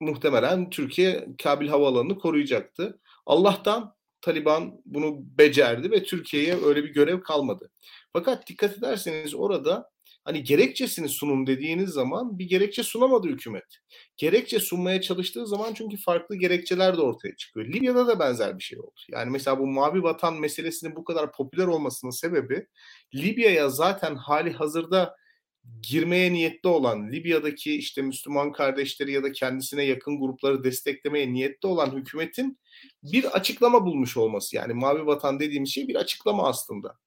Speaker 3: muhtemelen Türkiye Kabil Havaalanı'nı koruyacaktı. Allah'tan Taliban bunu becerdi ve Türkiye'ye öyle bir görev kalmadı. Fakat dikkat ederseniz orada hani gerekçesini sunun dediğiniz zaman bir gerekçe sunamadı hükümet. Gerekçe sunmaya çalıştığı zaman çünkü farklı gerekçeler de ortaya çıkıyor. Libya'da da benzer bir şey oldu. Yani mesela bu mavi vatan meselesinin bu kadar popüler olmasının sebebi Libya'ya zaten hali hazırda girmeye niyetli olan Libya'daki işte Müslüman kardeşleri ya da kendisine yakın grupları desteklemeye niyetli olan hükümetin bir açıklama bulmuş olması. Yani Mavi Vatan dediğimiz şey bir açıklama aslında.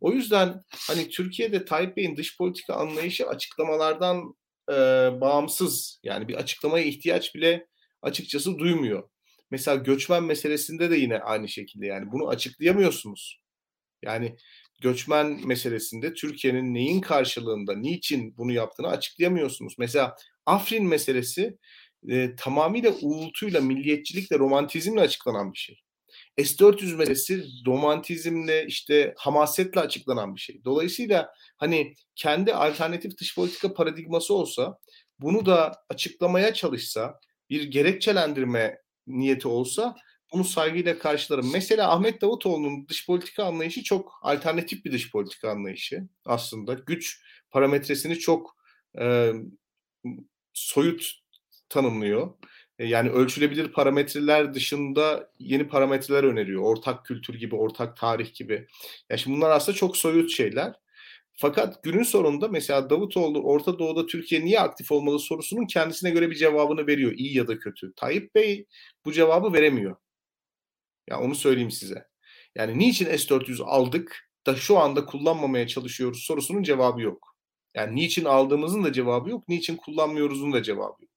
Speaker 3: O yüzden hani Türkiye'de Tayyip Bey'in dış politika anlayışı açıklamalardan e, bağımsız. Yani bir açıklamaya ihtiyaç bile açıkçası duymuyor. Mesela göçmen meselesinde de yine aynı şekilde yani bunu açıklayamıyorsunuz. Yani göçmen meselesinde Türkiye'nin neyin karşılığında, niçin bunu yaptığını açıklayamıyorsunuz. Mesela Afrin meselesi e, tamamıyla uğultuyla, milliyetçilikle, romantizmle açıklanan bir şey. S-400 meselesi romantizmle, işte hamasetle açıklanan bir şey. Dolayısıyla hani kendi alternatif dış politika paradigması olsa, bunu da açıklamaya çalışsa, bir gerekçelendirme niyeti olsa bunu saygıyla karşılarım. Mesela Ahmet Davutoğlu'nun dış politika anlayışı çok alternatif bir dış politika anlayışı aslında. Güç parametresini çok e, soyut tanımlıyor. E, yani ölçülebilir parametreler dışında yeni parametreler öneriyor. Ortak kültür gibi, ortak tarih gibi. Ya şimdi bunlar aslında çok soyut şeyler. Fakat günün sonunda mesela Davutoğlu Orta Doğu'da Türkiye niye aktif olmalı sorusunun kendisine göre bir cevabını veriyor. iyi ya da kötü. Tayyip Bey bu cevabı veremiyor. Ya onu söyleyeyim size. Yani niçin S-400 aldık da şu anda kullanmamaya çalışıyoruz sorusunun cevabı yok. Yani niçin aldığımızın da cevabı yok, niçin kullanmıyoruzun da cevabı yok.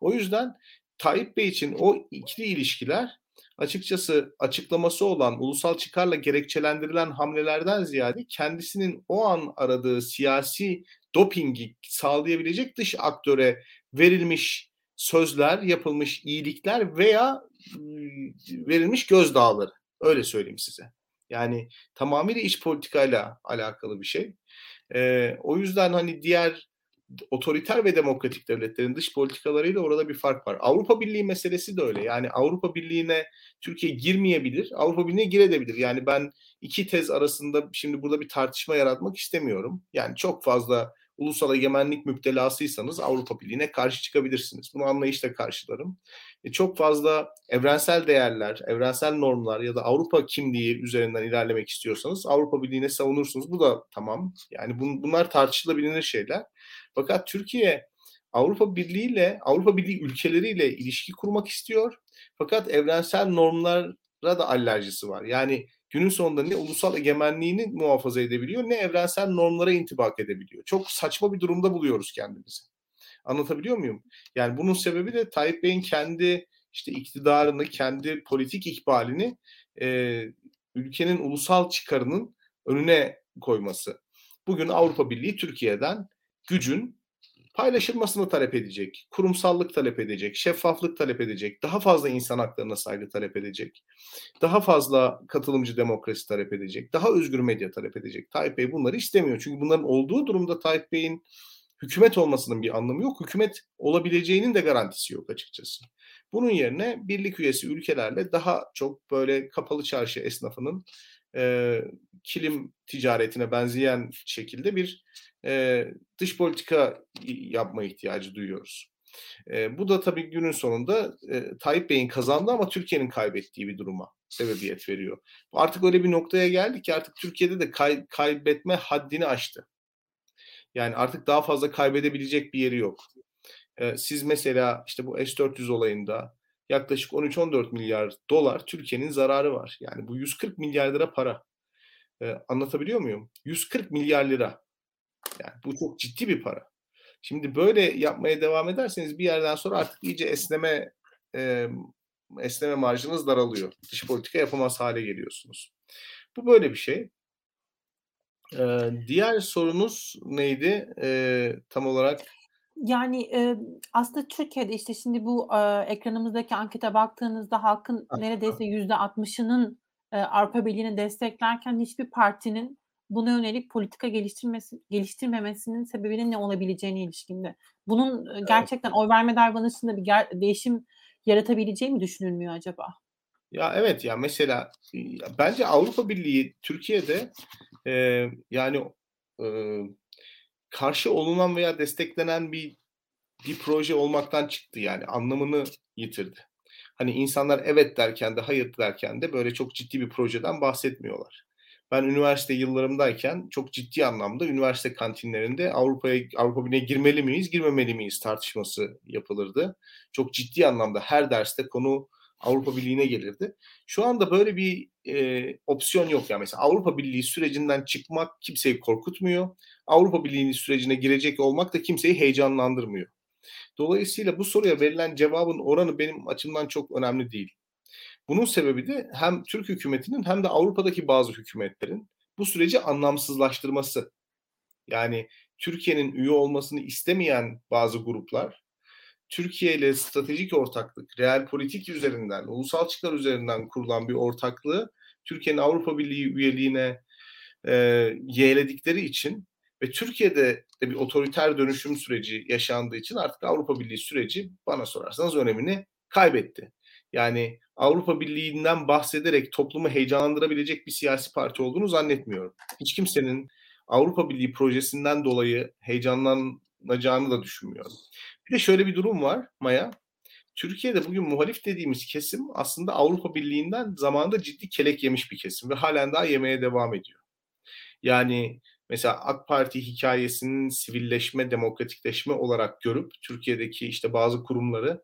Speaker 3: O yüzden Tayyip Bey için o ikili ilişkiler açıkçası açıklaması olan ulusal çıkarla gerekçelendirilen hamlelerden ziyade kendisinin o an aradığı siyasi dopingi sağlayabilecek dış aktöre verilmiş sözler, yapılmış iyilikler veya verilmiş gözdağları. Öyle söyleyeyim size. Yani tamamıyla iç politikayla alakalı bir şey. Ee, o yüzden hani diğer otoriter ve demokratik devletlerin dış politikalarıyla orada bir fark var. Avrupa Birliği meselesi de öyle. Yani Avrupa Birliği'ne Türkiye girmeyebilir, Avrupa Birliği'ne girebilir. Yani ben iki tez arasında şimdi burada bir tartışma yaratmak istemiyorum. Yani çok fazla ulusal egemenlik müptelasıysanız Avrupa Birliği'ne karşı çıkabilirsiniz. Bunu anlayışla karşılarım. E, çok fazla evrensel değerler, evrensel normlar ya da Avrupa kimliği üzerinden ilerlemek istiyorsanız Avrupa Birliği'ne savunursunuz. Bu da tamam. Yani bun, bunlar tartışılabilir şeyler. Fakat Türkiye Avrupa Birliği ile Avrupa Birliği ülkeleriyle ilişki kurmak istiyor. Fakat evrensel normlara da alerjisi var. Yani günün sonunda ne ulusal egemenliğini muhafaza edebiliyor ne evrensel normlara intibak edebiliyor. Çok saçma bir durumda buluyoruz kendimizi. Anlatabiliyor muyum? Yani bunun sebebi de Tayyip Bey'in kendi işte iktidarını, kendi politik ikbalini e, ülkenin ulusal çıkarının önüne koyması. Bugün Avrupa Birliği Türkiye'den gücün paylaşılmasını talep edecek, kurumsallık talep edecek, şeffaflık talep edecek, daha fazla insan haklarına saygı talep edecek, daha fazla katılımcı demokrasi talep edecek, daha özgür medya talep edecek. Tayyip Bey bunları istemiyor. Çünkü bunların olduğu durumda Tayyip Bey'in hükümet olmasının bir anlamı yok. Hükümet olabileceğinin de garantisi yok açıkçası. Bunun yerine birlik üyesi ülkelerle daha çok böyle kapalı çarşı esnafının e, kilim ticaretine benzeyen şekilde bir e, dış politika yapma ihtiyacı duyuyoruz. E, bu da tabii günün sonunda e, Tayyip Bey'in kazandığı ama Türkiye'nin kaybettiği bir duruma sebebiyet veriyor. Artık öyle bir noktaya geldik ki artık Türkiye'de de kay, kaybetme haddini aştı. Yani artık daha fazla kaybedebilecek bir yeri yok. E, siz mesela işte bu S-400 olayında yaklaşık 13-14 milyar dolar Türkiye'nin zararı var. Yani bu 140 milyar lira para. E, anlatabiliyor muyum? 140 milyar lira. Yani bu çok ciddi bir para. Şimdi böyle yapmaya devam ederseniz bir yerden sonra artık iyice esneme e, esneme marjınız daralıyor. Dış politika yapamaz hale geliyorsunuz. Bu böyle bir şey. Ee, diğer sorunuz neydi e, tam olarak?
Speaker 1: Yani, eee, aslında Türkiye'de, işte, şimdi bu, eee, ekranımızdaki ankete baktığınızda halkın neredeyse %60'ının, eee, Avrupa Birliği'ni desteklerken hiçbir partinin buna yönelik politika geliştirmesi geliştirmemesinin sebebinin ne olabileceğine ilişkinde. Bunun, gerçekten oy verme davranışında bir ger değişim yaratabileceği mi düşünülmüyor acaba?
Speaker 3: Ya, evet, ya, mesela, ya, bence Avrupa Birliği Türkiye'de, eee, yani, ııı, karşı olunan veya desteklenen bir bir proje olmaktan çıktı yani anlamını yitirdi. Hani insanlar evet derken de hayır derken de böyle çok ciddi bir projeden bahsetmiyorlar. Ben üniversite yıllarımdayken çok ciddi anlamda üniversite kantinlerinde Avrupa'ya Avrupa Birliği'ne girmeli miyiz, girmemeli miyiz tartışması yapılırdı. Çok ciddi anlamda her derste konu Avrupa Birliği'ne gelirdi. Şu anda böyle bir e, opsiyon yok. Yani mesela Avrupa Birliği sürecinden çıkmak kimseyi korkutmuyor. Avrupa Birliği sürecine girecek olmak da kimseyi heyecanlandırmıyor. Dolayısıyla bu soruya verilen cevabın oranı benim açımdan çok önemli değil. Bunun sebebi de hem Türk hükümetinin hem de Avrupa'daki bazı hükümetlerin bu süreci anlamsızlaştırması. Yani Türkiye'nin üye olmasını istemeyen bazı gruplar Türkiye ile stratejik ortaklık, real politik üzerinden, ulusal çıkar üzerinden kurulan bir ortaklığı Türkiye'nin Avrupa Birliği üyeliğine e, yeğledikleri için ve Türkiye'de de bir otoriter dönüşüm süreci yaşandığı için artık Avrupa Birliği süreci bana sorarsanız önemini kaybetti. Yani Avrupa Birliği'nden bahsederek toplumu heyecanlandırabilecek bir siyasi parti olduğunu zannetmiyorum. Hiç kimsenin Avrupa Birliği projesinden dolayı heyecanlanacağını da düşünmüyorum. Bir de şöyle bir durum var Maya. Türkiye'de bugün muhalif dediğimiz kesim aslında Avrupa Birliği'nden zamanında ciddi kelek yemiş bir kesim ve halen daha yemeye devam ediyor. Yani mesela AK Parti hikayesinin sivilleşme, demokratikleşme olarak görüp Türkiye'deki işte bazı kurumları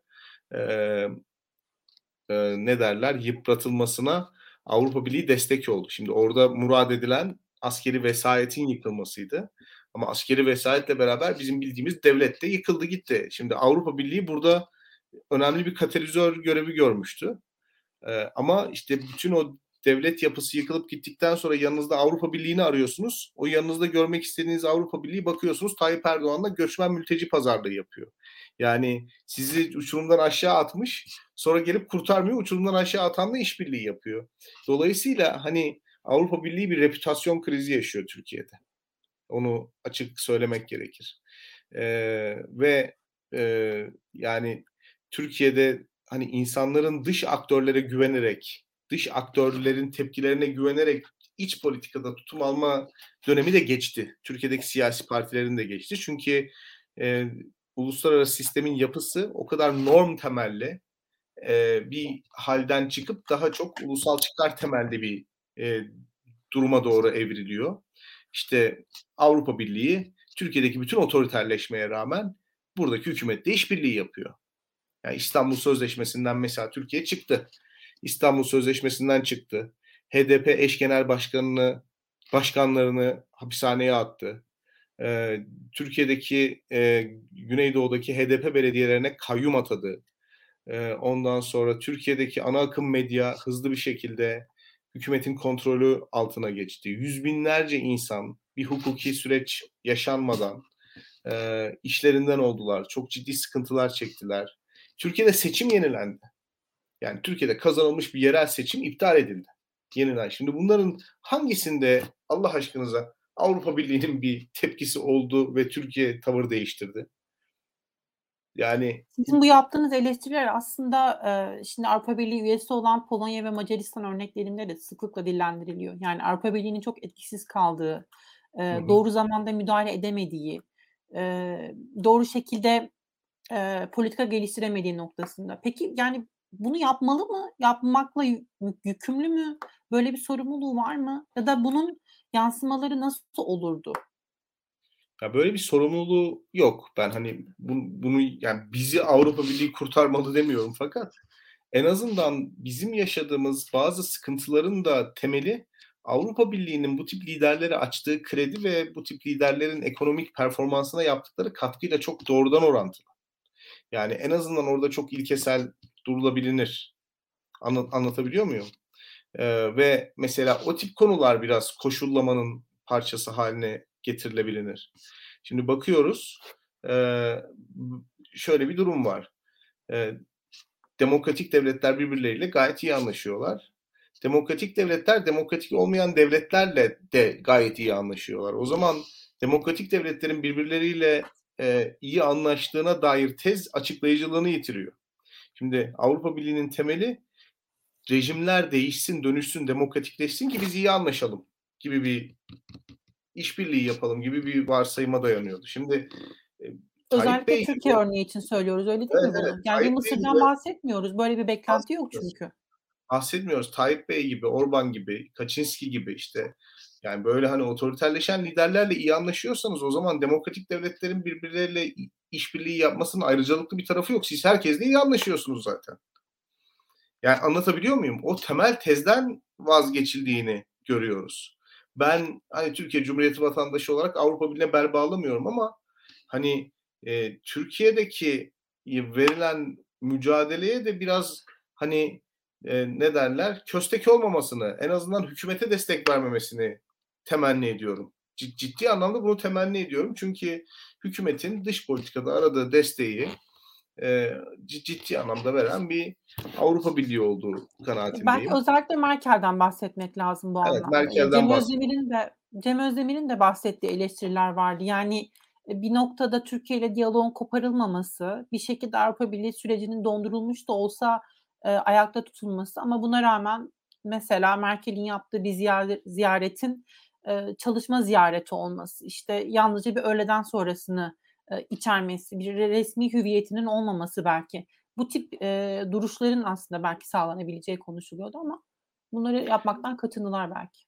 Speaker 3: e, ne derler yıpratılmasına Avrupa Birliği destek oldu. Şimdi orada murad edilen askeri vesayetin yıkılmasıydı. Ama askeri vesayetle beraber bizim bildiğimiz devlet de yıkıldı gitti. Şimdi Avrupa Birliği burada önemli bir katalizör görevi görmüştü. Ee, ama işte bütün o devlet yapısı yıkılıp gittikten sonra yanınızda Avrupa Birliği'ni arıyorsunuz. O yanınızda görmek istediğiniz Avrupa Birliği bakıyorsunuz Tayyip Erdoğan'la göçmen mülteci pazarlığı yapıyor. Yani sizi uçurumdan aşağı atmış sonra gelip kurtarmıyor uçurumdan aşağı atanla işbirliği yapıyor. Dolayısıyla hani Avrupa Birliği bir reputasyon krizi yaşıyor Türkiye'de. Onu açık söylemek gerekir. Ee, ve e, yani Türkiye'de hani insanların dış aktörlere güvenerek, dış aktörlerin tepkilerine güvenerek iç politikada tutum alma dönemi de geçti. Türkiye'deki siyasi partilerin de geçti. Çünkü e, uluslararası sistemin yapısı o kadar norm temelli e, bir halden çıkıp daha çok ulusal çıkar temelli bir e, duruma doğru evriliyor. İşte Avrupa Birliği Türkiye'deki bütün otoriterleşmeye rağmen buradaki hükümetle işbirliği yapıyor. Yani İstanbul Sözleşmesi'nden mesela Türkiye çıktı. İstanbul Sözleşmesi'nden çıktı. HDP eş genel başkanını başkanlarını hapishaneye attı. Ee, Türkiye'deki e, Güneydoğu'daki HDP belediyelerine kayyum atadı. Ee, ondan sonra Türkiye'deki ana akım medya hızlı bir şekilde hükümetin kontrolü altına geçti. Yüz binlerce insan bir hukuki süreç yaşanmadan e, işlerinden oldular. Çok ciddi sıkıntılar çektiler. Türkiye'de seçim yenilendi. Yani Türkiye'de kazanılmış bir yerel seçim iptal edildi. Yenilen. Şimdi bunların hangisinde Allah aşkınıza Avrupa Birliği'nin bir tepkisi oldu ve Türkiye tavır değiştirdi? Yani
Speaker 1: Sizin bu yaptığınız eleştiriler aslında e, şimdi Avrupa Birliği üyesi olan Polonya ve Macaristan örneklerinde de sıklıkla dillendiriliyor. Yani Avrupa Birliği'nin çok etkisiz kaldığı, e, doğru zamanda müdahale edemediği, e, doğru şekilde e, politika geliştiremediği noktasında. Peki yani bunu yapmalı mı? Yapmakla yükümlü mü? Böyle bir sorumluluğu var mı? Ya da bunun yansımaları nasıl olurdu?
Speaker 3: Ya böyle bir sorumluluğu yok. Ben hani bunu, bunu yani bizi Avrupa Birliği kurtarmalı demiyorum fakat en azından bizim yaşadığımız bazı sıkıntıların da temeli Avrupa Birliği'nin bu tip liderlere açtığı kredi ve bu tip liderlerin ekonomik performansına yaptıkları katkıyla çok doğrudan orantılı. Yani en azından orada çok ilkesel durulabilir. Anlat, anlatabiliyor muyum? Ee, ve mesela o tip konular biraz koşullamanın parçası haline getirilebilir. Şimdi bakıyoruz şöyle bir durum var. Demokratik devletler birbirleriyle gayet iyi anlaşıyorlar. Demokratik devletler demokratik olmayan devletlerle de gayet iyi anlaşıyorlar. O zaman demokratik devletlerin birbirleriyle iyi anlaştığına dair tez açıklayıcılığını yitiriyor. Şimdi Avrupa Birliği'nin temeli rejimler değişsin, dönüşsün, demokratikleşsin ki biz iyi anlaşalım gibi bir işbirliği yapalım gibi bir varsayıma dayanıyordu. Şimdi
Speaker 1: e, Özellikle Bey, Türkiye örneği için söylüyoruz öyle değil evet, mi bunu? Evet, yani bir Mısır'dan bahsetmiyoruz. Böyle bir beklenti yok çünkü.
Speaker 3: bahsetmiyoruz. Tayyip Bey gibi, Orban gibi, Kaczynski gibi işte yani böyle hani otoriterleşen liderlerle iyi anlaşıyorsanız o zaman demokratik devletlerin birbirleriyle işbirliği yapmasının ayrıcalıklı bir tarafı yok. Siz herkesle iyi anlaşıyorsunuz zaten. Yani anlatabiliyor muyum? O temel tezden vazgeçildiğini görüyoruz. Ben hani Türkiye Cumhuriyeti vatandaşı olarak Avrupa Birliği'ne bel bağlamıyorum ama hani e, Türkiye'deki verilen mücadeleye de biraz hani e, ne derler köstek olmamasını en azından hükümete destek vermemesini temenni ediyorum. Cid, ciddi anlamda bunu temenni ediyorum. Çünkü hükümetin dış politikada aradığı desteği e, ciddi anlamda veren bir Avrupa Birliği olduğu kanaatindeyim.
Speaker 1: Belki özellikle Merkel'den bahsetmek lazım bu
Speaker 3: evet,
Speaker 1: anlamda.
Speaker 3: Merkel'den
Speaker 1: Cem Özdemir'in de Cem Özdemir'in de bahsettiği eleştiriler vardı. Yani bir noktada Türkiye ile diyaloğun koparılmaması, bir şekilde Avrupa Birliği sürecinin dondurulmuş da olsa e, ayakta tutulması ama buna rağmen mesela Merkel'in yaptığı bir ziyaret, ziyaretin e, çalışma ziyareti olması, işte yalnızca bir öğleden sonrasını e, içermesi, bir resmi hüviyetinin olmaması belki. Bu tip e, duruşların aslında belki sağlanabileceği konuşuluyordu ama bunları yapmaktan kaçındılar belki.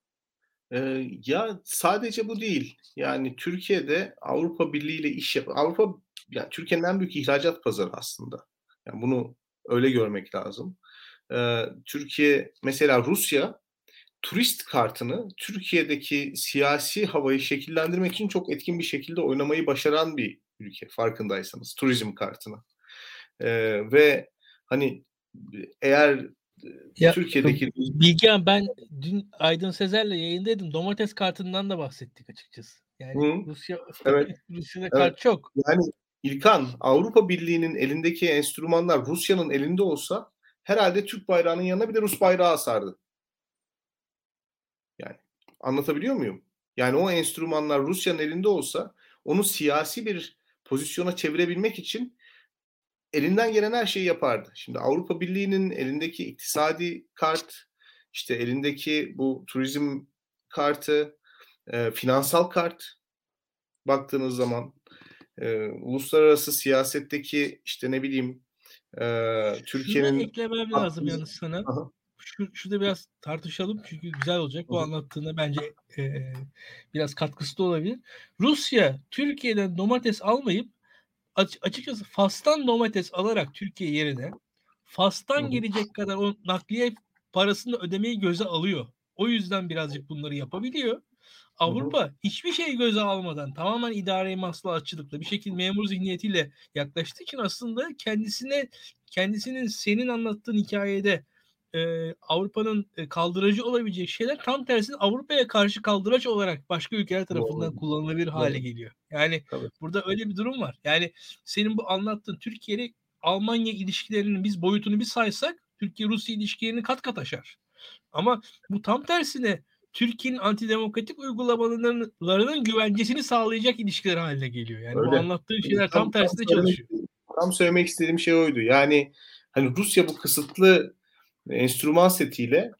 Speaker 3: Ee, ya sadece bu değil. Yani Türkiye'de Avrupa Birliği ile iş yap. Avrupa yani Türkiye'nin en büyük ihracat pazarı aslında. Yani bunu öyle görmek lazım. Ee, Türkiye mesela Rusya turist kartını Türkiye'deki siyasi havayı şekillendirmek için çok etkin bir şekilde oynamayı başaran bir ülke farkındaysanız turizm kartını. Ee, ve hani eğer ya, Türkiye'deki
Speaker 2: Bilgehan ben dün Aydın Sezer'le yayındaydım. Domates kartından da bahsettik açıkçası. Yani Hı. Rusya evet. Rusya'da evet. kart çok.
Speaker 3: Yani İlkan Avrupa Birliği'nin elindeki enstrümanlar Rusya'nın elinde olsa herhalde Türk bayrağının yanına bir de Rus bayrağı asardı. Yani anlatabiliyor muyum? Yani o enstrümanlar Rusya'nın elinde olsa onu siyasi bir pozisyona çevirebilmek için elinden gelen her şeyi yapardı. Şimdi Avrupa Birliği'nin elindeki iktisadi kart, işte elindeki bu turizm kartı, e, finansal kart baktığınız zaman e, uluslararası siyasetteki işte ne bileyim e, Türkiye'nin...
Speaker 2: Eklemem lazım yalnız sana. Aha. Şu, şurada biraz tartışalım çünkü güzel olacak. Bu anlattığında bence e, biraz katkısı da olabilir. Rusya Türkiye'den domates almayıp açıkçası Fas'tan domates alarak Türkiye yerine Fas'tan gelecek kadar o nakliye parasını ödemeyi göze alıyor. O yüzden birazcık bunları yapabiliyor. Avrupa hiçbir şey göze almadan tamamen idare maslahatçılıkla bir şekilde memur zihniyetiyle yaklaştığı için aslında kendisine kendisinin senin anlattığın hikayede e, Avrupa'nın kaldırıcı olabilecek şeyler tam tersine Avrupa'ya karşı kaldıraç olarak başka ülkeler tarafından Doğru. kullanılabilir Doğru. hale geliyor. Yani Tabii. burada öyle bir durum var. Yani senin bu anlattığın Türkiye Almanya ilişkilerinin biz boyutunu bir saysak Türkiye-Rusya ilişkilerini kat kat aşar. Ama bu tam tersine Türkiye'nin antidemokratik uygulamalarının güvencesini sağlayacak ilişkiler haline geliyor. Yani Öyle. bu anlattığın şeyler tam, tam tersine tam çalışıyor.
Speaker 3: Tam söylemek istediğim şey oydu. Yani hani Rusya bu kısıtlı enstrüman setiyle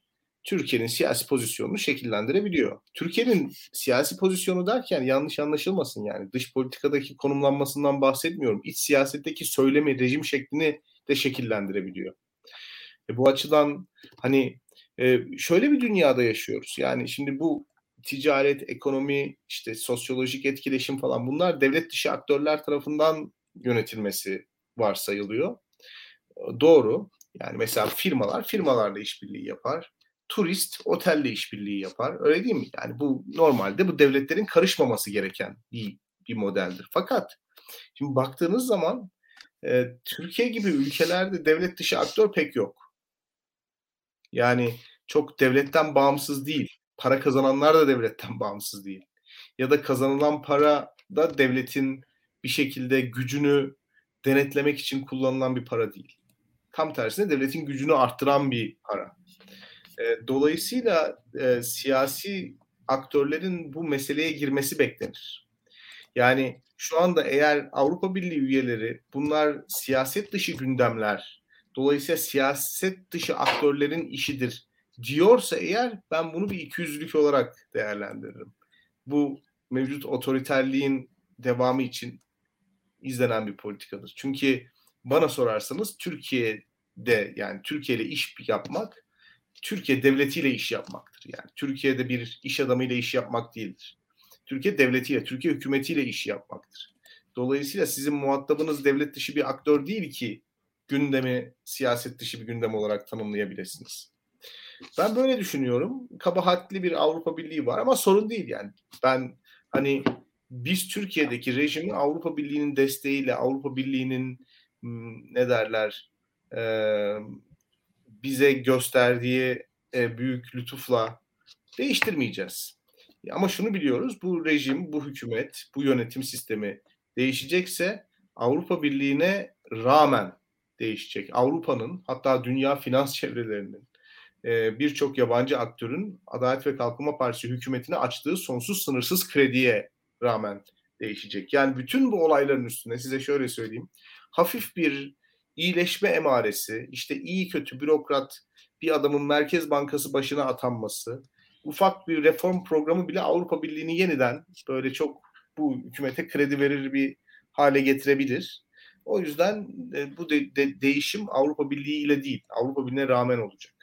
Speaker 3: Türkiye'nin siyasi pozisyonunu şekillendirebiliyor. Türkiye'nin siyasi pozisyonu derken yanlış anlaşılmasın yani dış politikadaki konumlanmasından bahsetmiyorum. İç siyasetteki söylemi, rejim şeklini de şekillendirebiliyor. E bu açıdan hani e, şöyle bir dünyada yaşıyoruz. Yani şimdi bu ticaret, ekonomi, işte sosyolojik etkileşim falan bunlar devlet dışı aktörler tarafından yönetilmesi varsayılıyor. Doğru. Yani mesela firmalar firmalarla işbirliği yapar. Turist otelle işbirliği yapar. Öyle değil mi? Yani bu normalde bu devletlerin karışmaması gereken bir, bir modeldir. Fakat şimdi baktığınız zaman e, Türkiye gibi ülkelerde devlet dışı aktör pek yok. Yani çok devletten bağımsız değil. Para kazananlar da devletten bağımsız değil. Ya da kazanılan para da devletin bir şekilde gücünü denetlemek için kullanılan bir para değil. Tam tersine devletin gücünü arttıran bir para. E, dolayısıyla e, siyasi aktörlerin bu meseleye girmesi beklenir. Yani şu anda eğer Avrupa Birliği üyeleri bunlar siyaset dışı gündemler, dolayısıyla siyaset dışı aktörlerin işidir diyorsa eğer ben bunu bir ikiyüzlülük olarak değerlendiririm. Bu mevcut otoriterliğin devamı için izlenen bir politikadır. Çünkü bana sorarsanız Türkiye'de yani Türkiye ile iş yapmak Türkiye devletiyle iş yapmaktır. Yani Türkiye'de bir iş adamıyla iş yapmak değildir. Türkiye devletiyle, Türkiye hükümetiyle iş yapmaktır. Dolayısıyla sizin muhatabınız devlet dışı bir aktör değil ki gündemi siyaset dışı bir gündem olarak tanımlayabilirsiniz. Ben böyle düşünüyorum. Kabahatli bir Avrupa Birliği var ama sorun değil yani. Ben hani biz Türkiye'deki rejimi Avrupa Birliği'nin desteğiyle, Avrupa Birliği'nin ne derler e, bize gösterdiği e, büyük lütufla değiştirmeyeceğiz. Ama şunu biliyoruz, bu rejim, bu hükümet, bu yönetim sistemi değişecekse Avrupa Birliği'ne rağmen değişecek. Avrupa'nın hatta dünya finans çevrelerinin e, birçok yabancı aktörün Adalet ve Kalkınma Partisi hükümetine açtığı sonsuz sınırsız krediye rağmen değişecek. Yani bütün bu olayların üstüne size şöyle söyleyeyim. Hafif bir iyileşme emaresi, işte iyi kötü bürokrat bir adamın Merkez Bankası başına atanması, ufak bir reform programı bile Avrupa Birliği'ni yeniden böyle çok bu hükümete kredi verir bir hale getirebilir. O yüzden e, bu de, de, değişim Avrupa Birliği ile değil, Avrupa Birliği'ne rağmen olacak.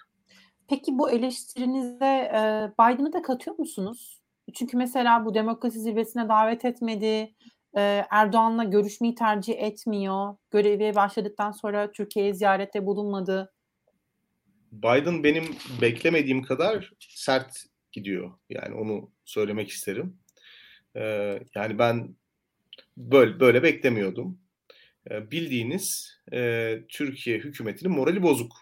Speaker 1: Peki bu eleştirinize e, Biden'ı da katıyor musunuz? Çünkü mesela bu demokrasi zirvesine davet etmedi, e, Erdoğan'la görüşmeyi tercih etmiyor, görevi başladıktan sonra Türkiye'ye ziyarette bulunmadı.
Speaker 3: Biden benim beklemediğim kadar sert gidiyor. Yani onu söylemek isterim. Ee, yani ben böyle böyle beklemiyordum. Ee, bildiğiniz e, Türkiye hükümetinin morali bozuk.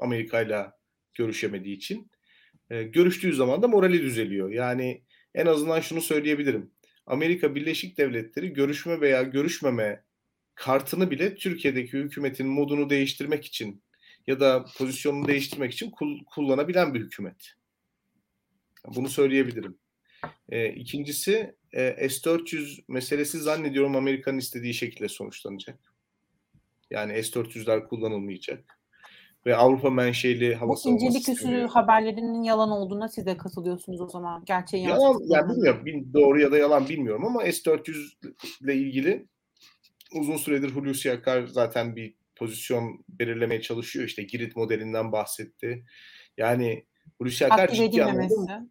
Speaker 3: Amerika ile görüşemediği için. E, görüştüğü zaman da morali düzeliyor. Yani en azından şunu söyleyebilirim. Amerika Birleşik Devletleri görüşme veya görüşmeme kartını bile Türkiye'deki hükümetin modunu değiştirmek için ya da pozisyonunu değiştirmek için kullanabilen bir hükümet. Bunu söyleyebilirim. E, ikincisi e, S-400 meselesi zannediyorum Amerika'nın istediği şekilde sonuçlanacak. Yani S-400'ler kullanılmayacak. Ve Avrupa menşeli hava
Speaker 1: Bu incelik üstü haberlerinin yalan olduğuna siz de katılıyorsunuz o zaman. Gerçeği
Speaker 3: yalan, yani bilmiyorum. Doğru ya da yalan bilmiyorum ama S-400 ile ilgili uzun süredir Hulusi Akar zaten bir pozisyon belirlemeye çalışıyor. İşte Girit modelinden bahsetti. Yani Hulusi Akar ciddi anlamda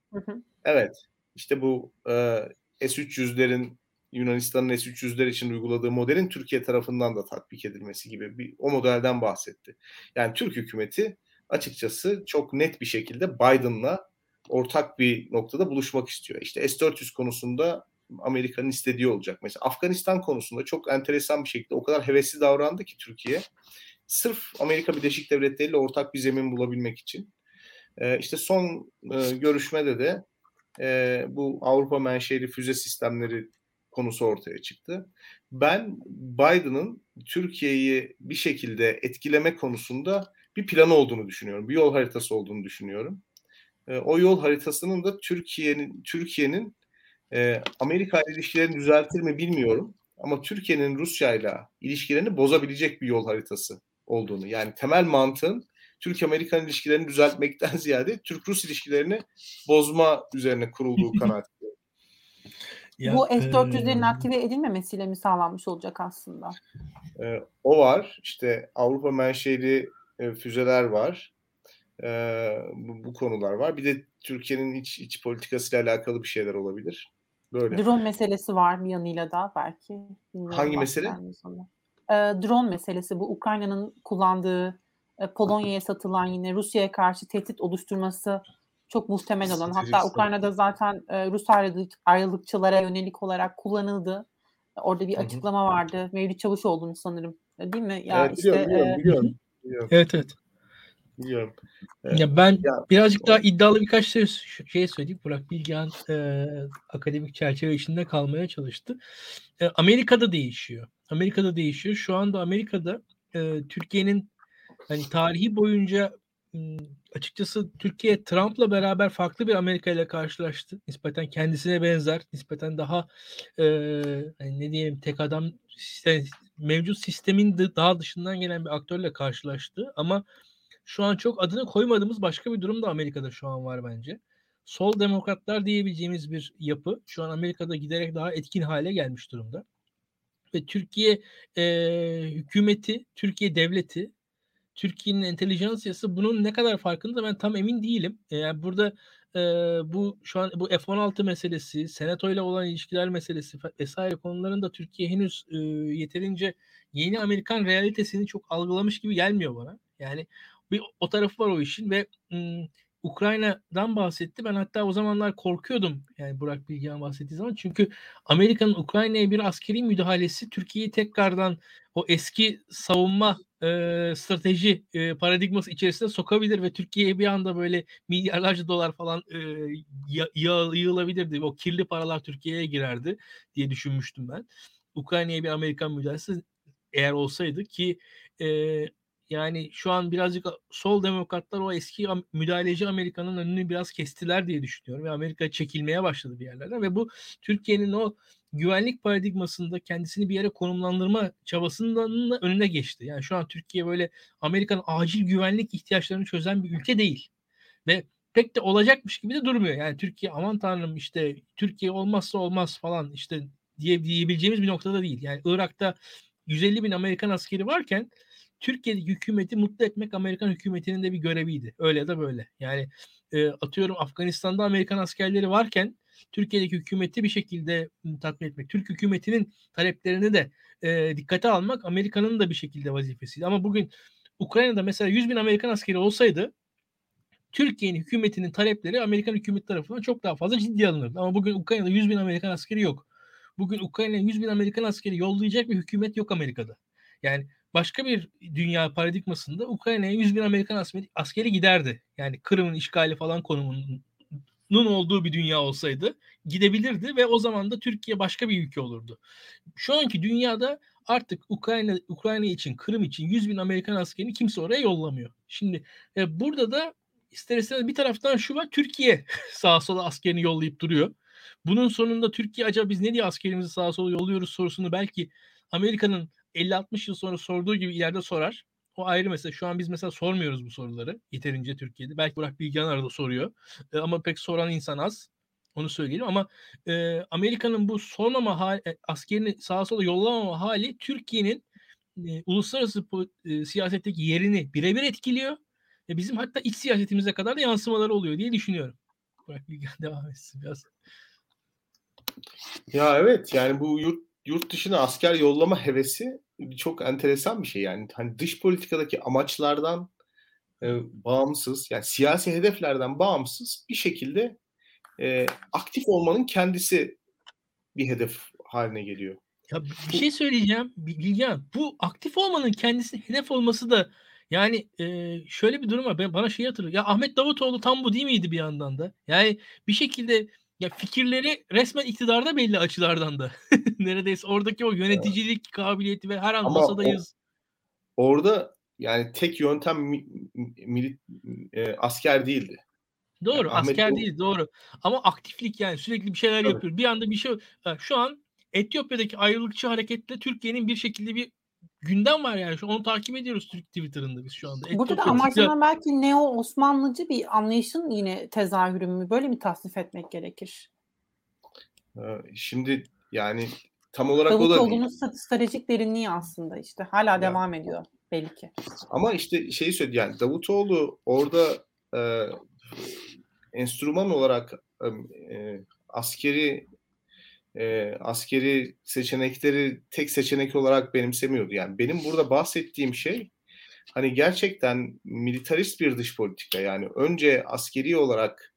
Speaker 3: Evet. İşte bu e, S-300'lerin Yunanistan'ın S-300'ler için uyguladığı modelin Türkiye tarafından da tatbik edilmesi gibi bir o modelden bahsetti. Yani Türk hükümeti açıkçası çok net bir şekilde Biden'la ortak bir noktada buluşmak istiyor. İşte S-400 konusunda Amerika'nın istediği olacak. Mesela Afganistan konusunda çok enteresan bir şekilde o kadar hevesli davrandı ki Türkiye. Sırf Amerika Birleşik Devletleri ile ortak bir zemin bulabilmek için. Ee, işte son e, görüşmede de e, bu Avrupa menşeli füze sistemleri konusu ortaya çıktı. Ben Biden'ın Türkiye'yi bir şekilde etkileme konusunda bir planı olduğunu düşünüyorum. Bir yol haritası olduğunu düşünüyorum. E, o yol haritasının da Türkiye'nin Türkiye'nin e, Amerika ile ilişkilerini düzeltir mi bilmiyorum. Ama Türkiye'nin Rusya ile ilişkilerini bozabilecek bir yol haritası olduğunu. Yani temel mantığın Türk-Amerikan ilişkilerini düzeltmekten ziyade Türk-Rus ilişkilerini bozma üzerine kurulduğu kanaatindeyim.
Speaker 1: Ya, Bu S-400'lerin e... aktive edilmemesiyle mi sağlanmış olacak aslında?
Speaker 3: E, o var. İşte Avrupa menşeli e, füzeler var. E, bu, bu konular var. Bir de Türkiye'nin iç, iç politikasıyla alakalı bir şeyler olabilir.
Speaker 1: Böyle. Drone meselesi var bir yanıyla da belki.
Speaker 3: Bilmiyorum Hangi mesele?
Speaker 1: E, drone meselesi bu Ukrayna'nın kullandığı e, Polonya'ya satılan yine Rusya'ya karşı tehdit oluşturması çok muhtemel olan. Hatta Ukrayna'da zaten e, Rus ayrılık, ayrılıkçılara yönelik olarak kullanıldı. Orada bir açıklama vardı. Mevlüt Çavuş olduğunu sanırım. E, değil mi?
Speaker 3: Ya evet, işte, biliyorum, e, biliyorum, biliyorum.
Speaker 2: Evet evet.
Speaker 3: Biliyorum.
Speaker 2: Evet. Ya ben ya, birazcık daha iddialı birkaç şey, şey söyleyeyim. Burak Bilgehan e, akademik çerçeve içinde kalmaya çalıştı. E, Amerika'da değişiyor. Amerika'da değişiyor. Şu anda Amerika'da e, Türkiye'nin hani tarihi boyunca açıkçası Türkiye Trump'la beraber farklı bir Amerika ile karşılaştı. Nispeten kendisine benzer, nispeten daha e, ne diyeyim tek adam işte, mevcut sistemin daha dışından gelen bir aktörle karşılaştı. Ama şu an çok adını koymadığımız başka bir durum da Amerika'da şu an var bence. Sol demokratlar diyebileceğimiz bir yapı şu an Amerika'da giderek daha etkin hale gelmiş durumda. Ve Türkiye e, hükümeti, Türkiye devleti Türkiye'nin entelijansiyası bunun ne kadar farkında ben tam emin değilim. Yani burada e, bu şu an bu F-16 meselesi, Senato ile olan ilişkiler meselesi vesaire konularında Türkiye henüz e, yeterince yeni Amerikan realitesini çok algılamış gibi gelmiyor bana. Yani bir o tarafı var o işin ve m, Ukrayna'dan bahsetti. Ben hatta o zamanlar korkuyordum. Yani Burak Bilgehan bahsettiği zaman. Çünkü Amerika'nın Ukrayna'ya bir askeri müdahalesi Türkiye'yi tekrardan o eski savunma e, strateji e, paradigması içerisine sokabilir ve Türkiye'ye bir anda böyle milyarlarca dolar falan e, yığılabilirdi. O kirli paralar Türkiye'ye girerdi diye düşünmüştüm ben. Ukrayna'ya bir Amerikan müdahalesi eğer olsaydı ki e, yani şu an birazcık sol demokratlar o eski müdahaleci Amerika'nın önünü biraz kestiler diye düşünüyorum. Ve Amerika çekilmeye başladı bir yerlerden ve bu Türkiye'nin o güvenlik paradigmasında kendisini bir yere konumlandırma çabasının önüne geçti. Yani şu an Türkiye böyle Amerika'nın acil güvenlik ihtiyaçlarını çözen bir ülke değil. Ve pek de olacakmış gibi de durmuyor. Yani Türkiye aman tanrım işte Türkiye olmazsa olmaz falan işte diye diyebileceğimiz bir noktada değil. Yani Irak'ta 150 bin Amerikan askeri varken Türkiye'deki hükümeti mutlu etmek Amerikan hükümetinin de bir göreviydi. Öyle ya da böyle. Yani e, atıyorum Afganistan'da Amerikan askerleri varken Türkiye'deki hükümeti bir şekilde tatmin etmek, Türk hükümetinin taleplerini de e, dikkate almak Amerika'nın da bir şekilde vazifesiydi. Ama bugün Ukrayna'da mesela 100 bin Amerikan askeri olsaydı Türkiye'nin hükümetinin talepleri Amerikan hükümeti tarafından çok daha fazla ciddi alınırdı. Ama bugün Ukrayna'da 100 bin Amerikan askeri yok. Bugün Ukrayna'ya 100 bin Amerikan askeri yollayacak bir hükümet yok Amerika'da. Yani başka bir dünya paradigmasında Ukrayna'ya 100 bin Amerikan askeri, giderdi. Yani Kırım'ın işgali falan konumunun olduğu bir dünya olsaydı gidebilirdi ve o zaman da Türkiye başka bir ülke olurdu. Şu anki dünyada artık Ukrayna Ukrayna için, Kırım için 100 bin Amerikan askerini kimse oraya yollamıyor. Şimdi e, burada da ister istemez bir taraftan şu var, Türkiye sağa sola askerini yollayıp duruyor. Bunun sonunda Türkiye acaba biz ne diye askerimizi sağa sola yolluyoruz sorusunu belki Amerika'nın 50-60 yıl sonra sorduğu gibi ileride sorar. O ayrı mesele. Şu an biz mesela sormuyoruz bu soruları yeterince Türkiye'de. Belki Burak Bilgehan arada soruyor. E, ama pek soran insan az. Onu söyleyelim ama e, Amerika'nın bu sormama hali, e, askerini sağa sola yollamama hali Türkiye'nin e, uluslararası e, siyasetteki yerini birebir etkiliyor. E, bizim hatta iç siyasetimize kadar da yansımaları oluyor diye düşünüyorum. Burak Bilgehan devam etsin biraz.
Speaker 3: Ya evet yani bu yurt yurt dışına asker yollama hevesi çok enteresan bir şey yani. Hani dış politikadaki amaçlardan e, bağımsız yani siyasi hedeflerden bağımsız bir şekilde e, aktif olmanın kendisi bir hedef haline geliyor.
Speaker 2: Ya bir şey söyleyeceğim Bilgehan. Bu aktif olmanın kendisi hedef olması da yani e, şöyle bir durum var. Ben, bana şey hatırlıyor. Ya Ahmet Davutoğlu tam bu değil miydi bir yandan da? Yani bir şekilde ya fikirleri resmen iktidarda belli açılardan da. Neredeyse oradaki o yöneticilik kabiliyeti ve her an Ama masadayız.
Speaker 3: O, orada yani tek yöntem mi, mi, e, asker değildi.
Speaker 2: Doğru yani asker Ahmet değil doğru. Ama aktiflik yani sürekli bir şeyler Tabii. yapıyor. Bir anda bir şey şu an Etiyopya'daki ayrılıkçı hareketle Türkiye'nin bir şekilde bir gündem var yani. Şu onu takip ediyoruz Türk Twitter'ında biz şu anda.
Speaker 1: Burada da amaçlanan belki neo Osmanlıcı bir anlayışın yine tezahürü mü? Böyle mi tasnif etmek gerekir?
Speaker 3: Şimdi yani tam olarak Davut o da
Speaker 1: stratejik derinliği aslında işte. Hala ya. devam ediyor belli ki.
Speaker 3: Ama işte şeyi söyledi yani Davutoğlu orada e, enstrüman olarak e, askeri e, askeri seçenekleri tek seçenek olarak benimsemiyordu. Yani benim burada bahsettiğim şey hani gerçekten militarist bir dış politika. Yani önce askeri olarak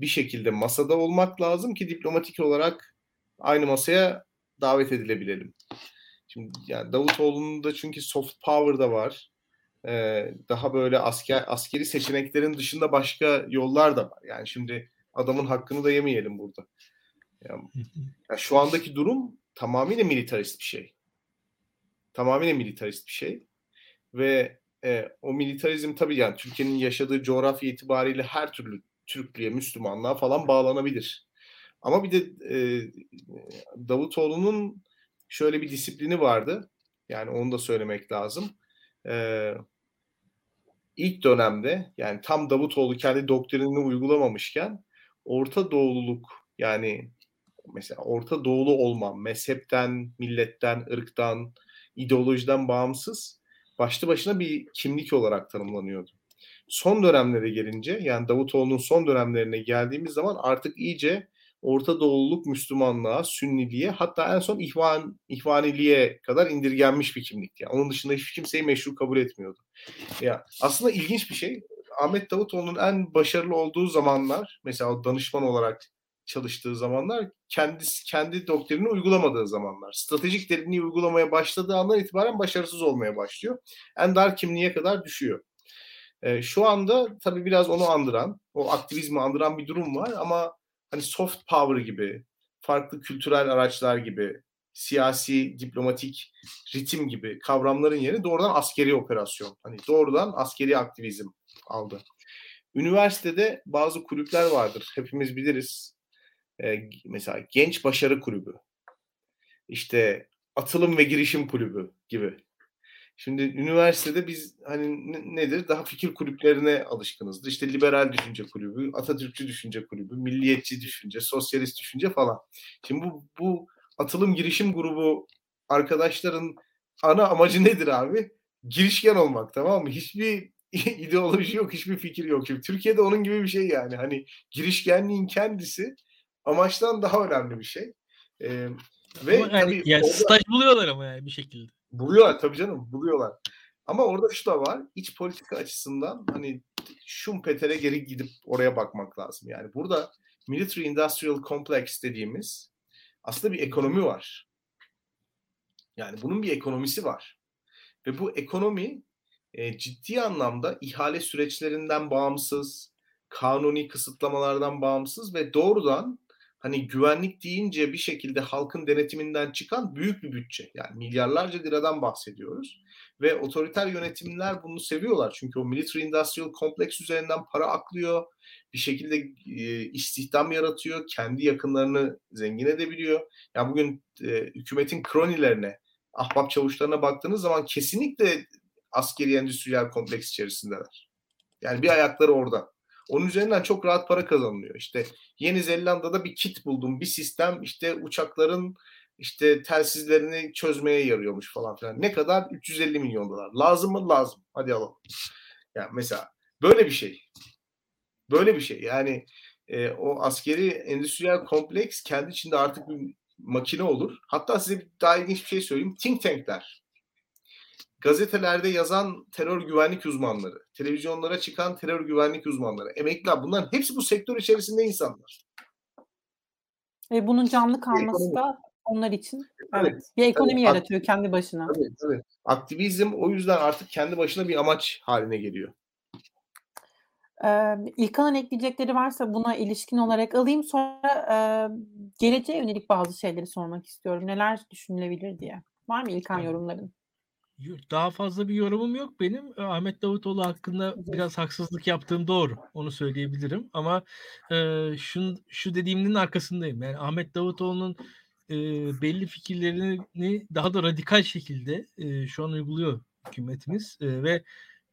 Speaker 3: bir şekilde masada olmak lazım ki diplomatik olarak aynı masaya davet edilebilelim. Şimdi yani Davutoğlu'nun da çünkü soft power da var. Ee, daha böyle asker askeri seçeneklerin dışında başka yollar da var. Yani şimdi adamın hakkını da yemeyelim burada. Yani, yani şu andaki durum tamamıyla militarist bir şey. Tamamıyla militarist bir şey. Ve e, o militarizm tabii yani Türkiye'nin yaşadığı coğrafya itibariyle her türlü Türklüğe, Müslümanlığa falan bağlanabilir. Ama bir de e, Davutoğlu'nun şöyle bir disiplini vardı. Yani onu da söylemek lazım. E, ilk dönemde yani tam Davutoğlu kendi doktrinini uygulamamışken Orta Doğululuk yani mesela Orta Doğulu olma, mezhepten, milletten, ırktan, ideolojiden bağımsız başlı başına bir kimlik olarak tanımlanıyordu. Son dönemlere gelince yani Davutoğlu'nun son dönemlerine geldiğimiz zaman artık iyice Orta Doğululuk Müslümanlığa, Sünniliğe hatta en son İhvan, İhvaniliğe kadar indirgenmiş bir kimlikti. Yani onun dışında hiç kimseyi meşru kabul etmiyordu. Ya aslında ilginç bir şey. Ahmet Davutoğlu'nun en başarılı olduğu zamanlar mesela danışman olarak çalıştığı zamanlar kendisi kendi doktrinini uygulamadığı zamanlar. Stratejik derinliği uygulamaya başladığı andan itibaren başarısız olmaya başlıyor. En dar kimliğe kadar düşüyor. E, şu anda tabii biraz onu andıran, o aktivizmi andıran bir durum var ama hani soft power gibi, farklı kültürel araçlar gibi, siyasi, diplomatik ritim gibi kavramların yerine doğrudan askeri operasyon. Hani doğrudan askeri aktivizm aldı. Üniversitede bazı kulüpler vardır. Hepimiz biliriz. Mesela Genç Başarı Kulübü. İşte Atılım ve Girişim Kulübü gibi. Şimdi üniversitede biz hani nedir? Daha fikir kulüplerine alışkınızdır. İşte liberal düşünce kulübü, Atatürkçü düşünce kulübü, milliyetçi düşünce, sosyalist düşünce falan. Şimdi bu, bu atılım girişim grubu arkadaşların ana amacı nedir abi? Girişken olmak tamam mı? Hiçbir ideoloji yok, hiçbir fikir yok. Şimdi Türkiye'de onun gibi bir şey yani. Hani girişkenliğin kendisi amaçtan daha önemli bir şey. Ee,
Speaker 2: ve ama yani, tabii yani orada... staj buluyorlar ama yani bir şekilde.
Speaker 3: Buluyorlar tabii canım buluyorlar. Ama orada şu da var. İç politika açısından hani Schumpeter'e geri gidip oraya bakmak lazım. Yani burada Military Industrial Complex dediğimiz aslında bir ekonomi var. Yani bunun bir ekonomisi var. Ve bu ekonomi e, ciddi anlamda ihale süreçlerinden bağımsız, kanuni kısıtlamalardan bağımsız ve doğrudan hani güvenlik deyince bir şekilde halkın denetiminden çıkan büyük bir bütçe. Yani milyarlarca liradan bahsediyoruz. Ve otoriter yönetimler bunu seviyorlar. Çünkü o military industrial kompleks üzerinden para aklıyor. Bir şekilde e, istihdam yaratıyor. Kendi yakınlarını zengin edebiliyor. Yani bugün e, hükümetin kronilerine, ahbap çavuşlarına baktığınız zaman kesinlikle askeri endüstriyel kompleks içerisindeler. Yani bir ayakları orada. Onun üzerinden çok rahat para kazanılıyor. İşte Yeni Zelanda'da bir kit buldum. Bir sistem işte uçakların işte telsizlerini çözmeye yarıyormuş falan filan. Ne kadar? 350 milyon dolar. Lazım mı? Lazım. Hadi alalım. Yani mesela böyle bir şey. Böyle bir şey. Yani e, o askeri endüstriyel kompleks kendi içinde artık bir makine olur. Hatta size bir daha ilginç bir şey söyleyeyim. Think tankler gazetelerde yazan terör güvenlik uzmanları, televizyonlara çıkan terör güvenlik uzmanları, emekliler bunların hepsi bu sektör içerisinde insanlar.
Speaker 1: Ve bunun canlı kalması da onlar için evet, bir ekonomi tabii, yaratıyor kendi başına.
Speaker 3: Tabii, tabii. Aktivizm o yüzden artık kendi başına bir amaç haline geliyor.
Speaker 1: Ee, İlkan'ın ekleyecekleri varsa buna ilişkin olarak alayım. Sonra e, geleceğe yönelik bazı şeyleri sormak istiyorum. Neler düşünülebilir diye. Var mı İlkan yorumların?
Speaker 2: Daha fazla bir yorumum yok benim. Ahmet Davutoğlu hakkında biraz haksızlık yaptığım doğru. Onu söyleyebilirim. Ama e, şun, şu dediğimin arkasındayım. Yani Ahmet Davutoğlu'nun e, belli fikirlerini daha da radikal şekilde e, şu an uyguluyor hükümetimiz. E, ve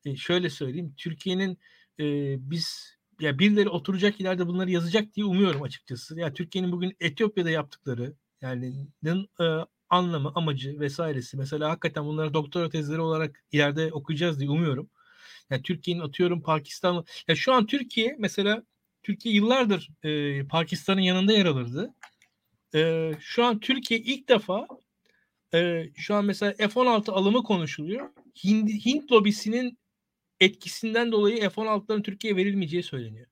Speaker 2: e, şöyle söyleyeyim. Türkiye'nin e, biz ya birileri oturacak ileride bunları yazacak diye umuyorum açıkçası. Ya Türkiye'nin bugün Etiyopya'da yaptıkları yani e, anlamı, amacı vesairesi. Mesela hakikaten bunları doktora tezleri olarak ileride okuyacağız diye umuyorum. Yani Türkiye'nin atıyorum Pakistan ya şu an Türkiye mesela Türkiye yıllardır e, Pakistan'ın yanında yer alırdı. E, şu an Türkiye ilk defa e, şu an mesela F-16 alımı konuşuluyor. Hint, Hint lobisinin etkisinden dolayı F-16'ların Türkiye'ye verilmeyeceği söyleniyor.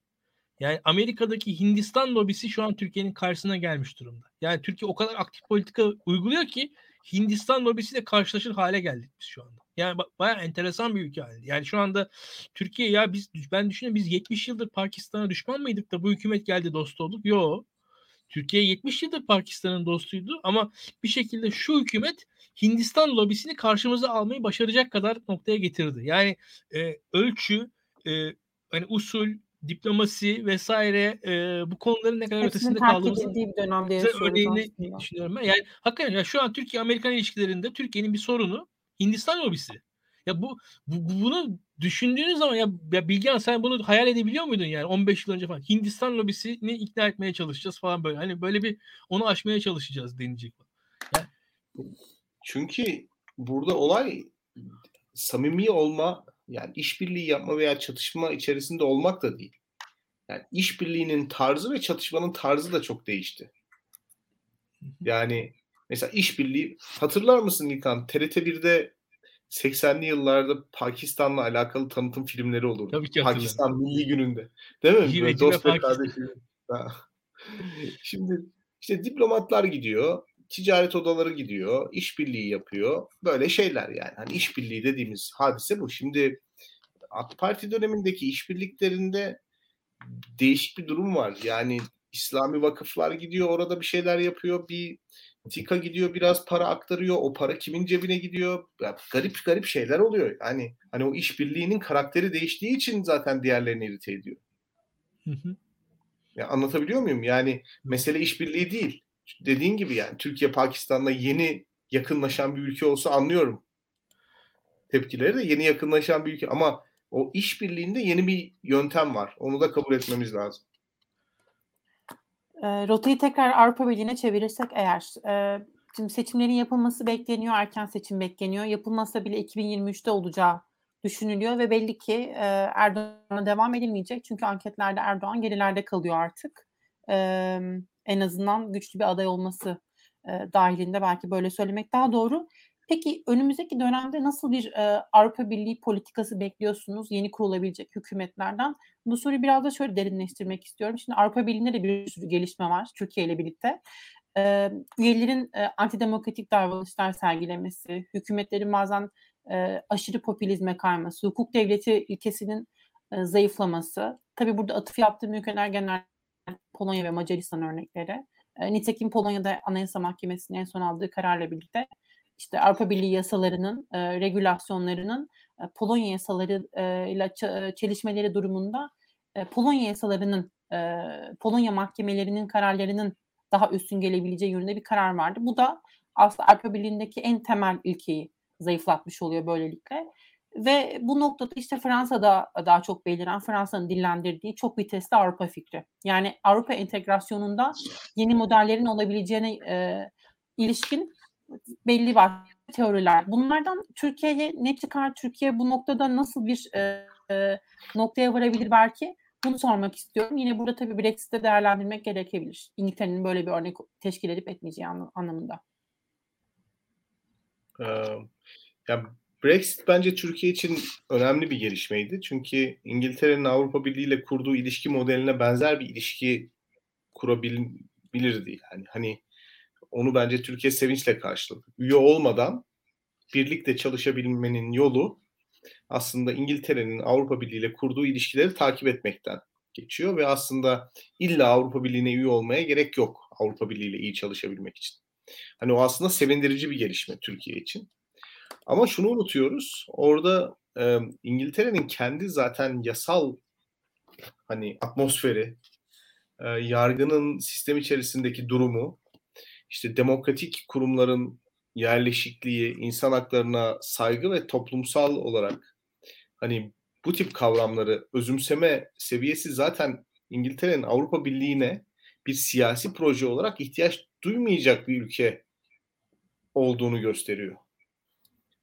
Speaker 2: Yani Amerika'daki Hindistan lobisi şu an Türkiye'nin karşısına gelmiş durumda. Yani Türkiye o kadar aktif politika uyguluyor ki Hindistan lobisiyle karşılaşır hale geldik biz şu anda. Yani baya enteresan bir ülke halinde. Yani şu anda Türkiye ya biz ben düşünüyorum biz 70 yıldır Pakistan'a düşman mıydık da bu hükümet geldi dost olduk. Yo. Türkiye 70 yıldır Pakistan'ın dostuydu ama bir şekilde şu hükümet Hindistan lobisini karşımıza almayı başaracak kadar noktaya getirdi. Yani e, ölçü, e, hani usul, diplomasi vesaire e, bu konuların ne kadar Hepsinin ötesinde kaldığımızı
Speaker 1: bir dönemde
Speaker 2: örneğini düşünüyorum ben. Yani hakikaten ya şu an Türkiye-Amerikan ilişkilerinde Türkiye'nin bir sorunu Hindistan lobisi. Ya bu, bu bunu düşündüğünüz zaman ya, ya Bilgehan sen bunu hayal edebiliyor muydun yani 15 yıl önce falan Hindistan lobisini ikna etmeye çalışacağız falan böyle. Hani böyle bir onu aşmaya çalışacağız denecek. Yani,
Speaker 3: Çünkü burada olay samimi olma yani işbirliği yapma veya çatışma içerisinde olmak da değil. Yani işbirliğinin tarzı ve çatışmanın tarzı da çok değişti. Yani mesela işbirliği hatırlar mısın İlkan? TRT1'de 80'li yıllarda Pakistan'la alakalı tanıtım filmleri olurdu.
Speaker 2: Tabii ki
Speaker 3: Pakistan Milli Günü'nde. Değil mi? Böyle dost ve. Şimdi işte diplomatlar gidiyor, ticaret odaları gidiyor, işbirliği yapıyor. Böyle şeyler yani. Hani işbirliği dediğimiz hadise bu. Şimdi AK Parti dönemindeki işbirliklerinde değişik bir durum var. Yani İslami vakıflar gidiyor, orada bir şeyler yapıyor. Bir TİKA gidiyor, biraz para aktarıyor. O para kimin cebine gidiyor? Ya, garip garip şeyler oluyor. Yani hani o işbirliğinin karakteri değiştiği için zaten diğerlerini irite ediyor.
Speaker 2: Hı hı.
Speaker 3: Ya anlatabiliyor muyum? Yani mesele işbirliği değil. Dediğin gibi yani Türkiye Pakistan'la yeni yakınlaşan bir ülke olsa anlıyorum. Tepkileri de yeni yakınlaşan bir ülke ama o işbirliğinde yeni bir yöntem var. Onu da kabul etmemiz lazım.
Speaker 1: E, rotayı tekrar Avrupa Birliği'ne çevirirsek eğer e, şimdi seçimlerin yapılması bekleniyor, erken seçim bekleniyor. Yapılmasa bile 2023'te olacağı düşünülüyor ve belli ki e, Erdoğan'a devam edilmeyecek. Çünkü anketlerde Erdoğan gerilerde kalıyor artık. E, en azından güçlü bir aday olması e, dahilinde belki böyle söylemek daha doğru. Peki önümüzdeki dönemde nasıl bir e, Avrupa Birliği politikası bekliyorsunuz yeni kurulabilecek hükümetlerden? Bu soruyu biraz da şöyle derinleştirmek istiyorum. Şimdi Avrupa Birliği'nde de bir sürü gelişme var Türkiye ile birlikte. E, üyelerin e, antidemokratik davranışlar sergilemesi, hükümetlerin bazen e, aşırı popülizme kayması, hukuk devleti ilkesinin e, zayıflaması. Tabii burada atıf yaptığım ülkeler genel Polonya ve Macaristan örnekleri. E, nitekim Polonya'da Anayasa Mahkemesi'nin en son aldığı kararla birlikte işte Avrupa Birliği yasalarının, e, regülasyonlarının e, Polonya yasaları e, ile çelişmeleri durumunda Polonya yasalarının, Polonya mahkemelerinin kararlarının daha üstün gelebileceği yönünde bir karar vardı. Bu da aslında Avrupa Birliği'ndeki en temel ilkeyi zayıflatmış oluyor böylelikle. Ve bu noktada işte Fransa'da daha çok beliren, Fransa'nın dillendirdiği çok vitesli Avrupa fikri. Yani Avrupa entegrasyonunda yeni modellerin olabileceğine e, ilişkin belli var teoriler. Bunlardan Türkiye'ye ne çıkar? Türkiye bu noktada nasıl bir e, e, noktaya varabilir belki? Bunu sormak istiyorum. Yine burada tabii Brexit'te değerlendirmek gerekebilir. İngiltere'nin böyle bir örnek teşkil edip etmeyeceği anla- anlamında.
Speaker 3: Ee, ya Brexit bence Türkiye için önemli bir gelişmeydi. Çünkü İngiltere'nin Avrupa Birliği ile kurduğu ilişki modeline benzer bir ilişki kurabilirdi. Yani hani onu bence Türkiye sevinçle karşıladı. Üye olmadan birlikte çalışabilmenin yolu aslında İngiltere'nin Avrupa Birliği ile kurduğu ilişkileri takip etmekten geçiyor ve aslında illa Avrupa Birliği'ne üye olmaya gerek yok Avrupa Birliği ile iyi çalışabilmek için. Hani o aslında sevindirici bir gelişme Türkiye için. Ama şunu unutuyoruz. Orada e, İngiltere'nin kendi zaten yasal hani atmosferi, e, yargının sistem içerisindeki durumu, işte demokratik kurumların yerleşikliği, insan haklarına saygı ve toplumsal olarak hani bu tip kavramları özümseme seviyesi zaten İngiltere'nin Avrupa Birliği'ne bir siyasi proje olarak ihtiyaç duymayacak bir ülke olduğunu gösteriyor.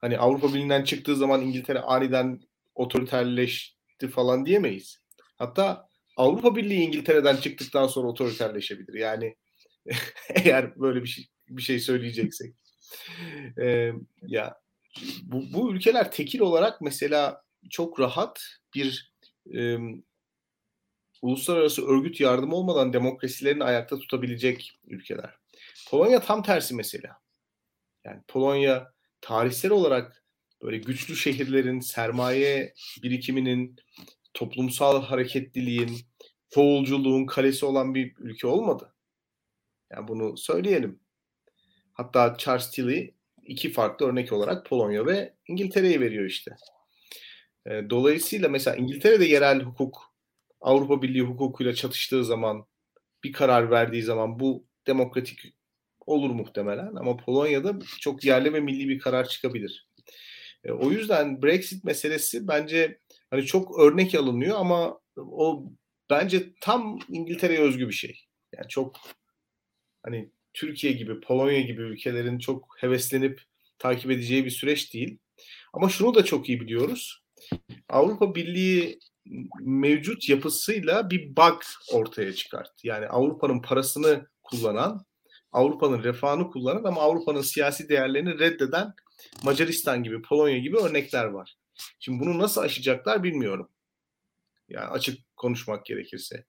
Speaker 3: Hani Avrupa Birliği'nden çıktığı zaman İngiltere aniden otoriterleşti falan diyemeyiz. Hatta Avrupa Birliği İngiltere'den çıktıktan sonra otoriterleşebilir. Yani eğer böyle bir şey bir şey söyleyeceksek. Ee, ya bu, bu ülkeler tekil olarak mesela çok rahat bir e, uluslararası örgüt yardım olmadan demokrasilerini ayakta tutabilecek ülkeler. Polonya tam tersi mesela. Yani Polonya tarihsel olarak böyle güçlü şehirlerin, sermaye birikiminin, toplumsal hareketliliğin, çoğulculuğun kalesi olan bir ülke olmadı. Yani bunu söyleyelim. Hatta Charles Tilly iki farklı örnek olarak Polonya ve İngiltere'yi veriyor işte. Dolayısıyla mesela İngiltere'de yerel hukuk Avrupa Birliği hukukuyla çatıştığı zaman bir karar verdiği zaman bu demokratik olur muhtemelen ama Polonya'da çok yerli ve milli bir karar çıkabilir. O yüzden Brexit meselesi bence hani çok örnek alınıyor ama o bence tam İngiltere'ye özgü bir şey. Yani çok hani Türkiye gibi, Polonya gibi ülkelerin çok heveslenip takip edeceği bir süreç değil. Ama şunu da çok iyi biliyoruz. Avrupa Birliği mevcut yapısıyla bir bug ortaya çıkarttı. Yani Avrupa'nın parasını kullanan, Avrupa'nın refahını kullanan ama Avrupa'nın siyasi değerlerini reddeden Macaristan gibi, Polonya gibi örnekler var. Şimdi bunu nasıl aşacaklar bilmiyorum. Yani açık konuşmak gerekirse.